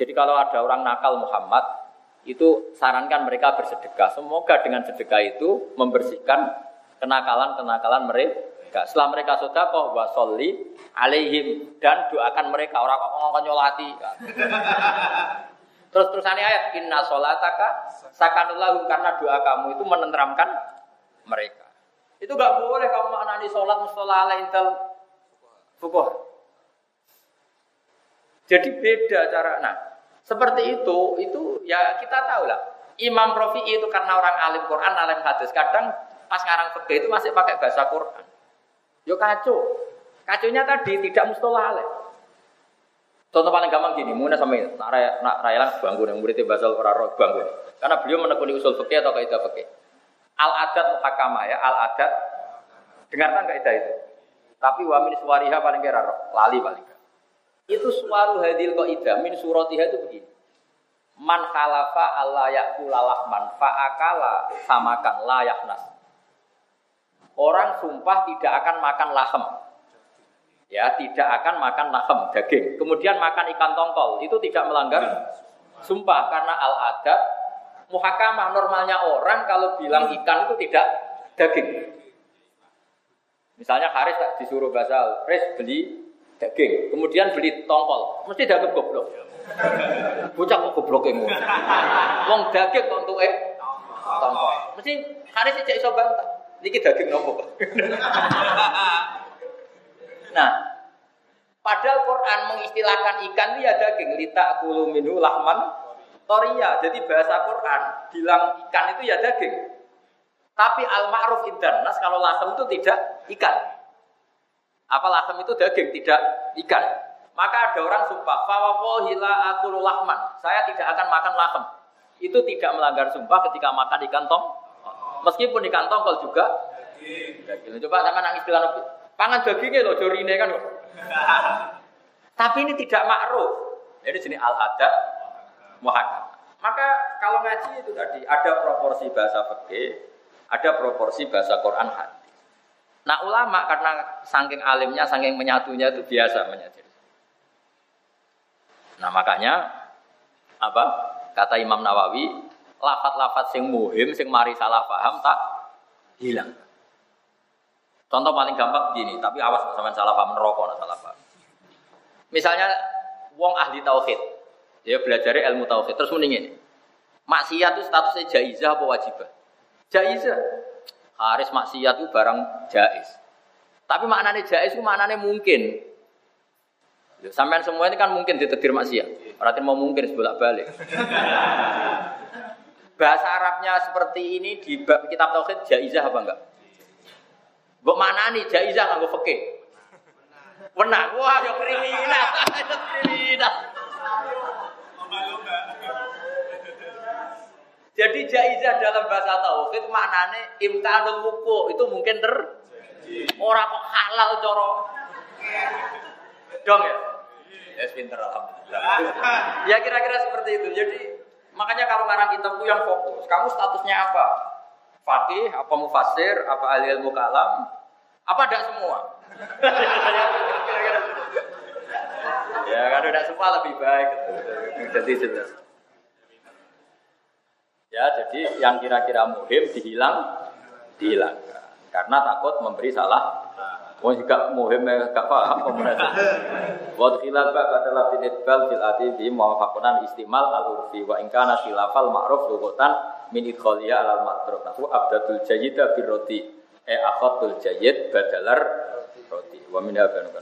Jadi kalau ada orang nakal Muhammad, itu sarankan mereka bersedekah. Semoga dengan sedekah itu membersihkan kenakalan-kenakalan mereka. Setelah mereka sedekah wa sholli alaihim dan doakan mereka orang kok ngomong nyolati. Terus terusannya ayat inna sholataka sakanulahum karena doa kamu itu menenteramkan mereka. Itu gak boleh kamu maknani sholat mustola ala intel fukuh. Jadi beda cara. Nah, seperti itu, itu ya kita tahu lah. Imam Rafi'i itu karena orang alim Quran, alim hadis. Kadang pas ngarang fikih itu masih pakai bahasa Quran. Yo kacau. Kacaunya tadi tidak mustola. Contoh paling gampang gini, muna sama nak raya, nak raya lang bangku yang muridnya basal roh bangku. Karena beliau menekuni usul fikih atau kaidah fikih. Al adat muhakama ya, al adat. Dengarkan kaidah itu. Tapi wa min suwariha paling kira roh, lali paling. Itu suaru hadil kaidah min suratiha itu begini. Man khalafa Allah yakula lahman fa'akala samakan layak nas. Orang sumpah tidak akan makan lahem ya tidak akan makan lahem daging. Kemudian makan ikan tongkol itu tidak melanggar sumpah karena al adat muhakamah normalnya orang kalau bilang ikan itu tidak daging. Misalnya Haris tak disuruh basal, Haris beli daging, kemudian beli tongkol, mesti daging goblok. Bocah kok goblok yang Wong daging kok untuk eh tongkol. Mesti Haris cek iso bantah. Niki daging nopo Nah, padahal Quran mengistilahkan ikan itu ya daging lita kulu minhu lahman toria. Jadi bahasa Quran bilang ikan itu ya daging. Tapi al ma'ruf nas kalau lahem itu tidak ikan. Apa lahem itu daging tidak ikan. Maka ada orang sumpah, fawawohila akulu lahman. Saya tidak akan makan lahem. Itu tidak melanggar sumpah ketika makan ikan tong. Meskipun ikan tongkol juga daging. Coba sama nangis bilang Pangan dagingnya loh, jorine kan. Tapi ini tidak makruh. Jadi sini al adab muhakam. Maka kalau ngaji itu tadi ada proporsi bahasa fikih, ada proporsi bahasa Quran hadis. Nah ulama karena saking alimnya, saking menyatunya itu biasa menyatu. Nah makanya apa kata Imam Nawawi, lafat-lafat sing muhim, sing mari salah paham tak hilang. Contoh paling gampang begini, tapi awas sama salah paham neraka salah paham. Misalnya wong ahli tauhid, dia belajar ilmu tauhid terus mendingin. Maksiat itu statusnya jaizah apa wajibah? Jaizah. Haris maksiat itu barang jaiz. Tapi maknanya jaiz itu maknanya mungkin. Sampai semua ini kan mungkin ditetir maksiat. Berarti mau mungkin sebolak balik. <laughs> Bahasa Arabnya seperti ini di kitab tauhid jaizah apa enggak? Mbok nih jaizah nganggo fikih. Wenang. Wah, ya kriminal. <laughs> Ya kriminal. Jadi jaizah dalam bahasa tauhid maknane imkanul wuku itu mungkin ter orang kok halal coro. Dong ya? Ya pinter alhamdulillah. ya kira-kira seperti itu. Jadi makanya kalau ngarang kitab itu yang fokus. Kamu statusnya apa? Fakih, apa mufasir, apa ahli ilmu kalam, apa tidak semua? ya kalau tidak semua lebih baik. Jadi jelas. Ya, jadi yang kira-kira muhim dihilang, dihilangkan. Karena takut memberi salah Oh jika muhim gak paham pemenang. Buat khilaf adalah tinitbal fil ati di mawafakunan istimal al urfi wa ingkana khilafal ma'ruf lugotan min idkhaliya alal matruf. Nahu abdatul jayyida birroti e akhatul jayyid badalar roti. Wa min habanu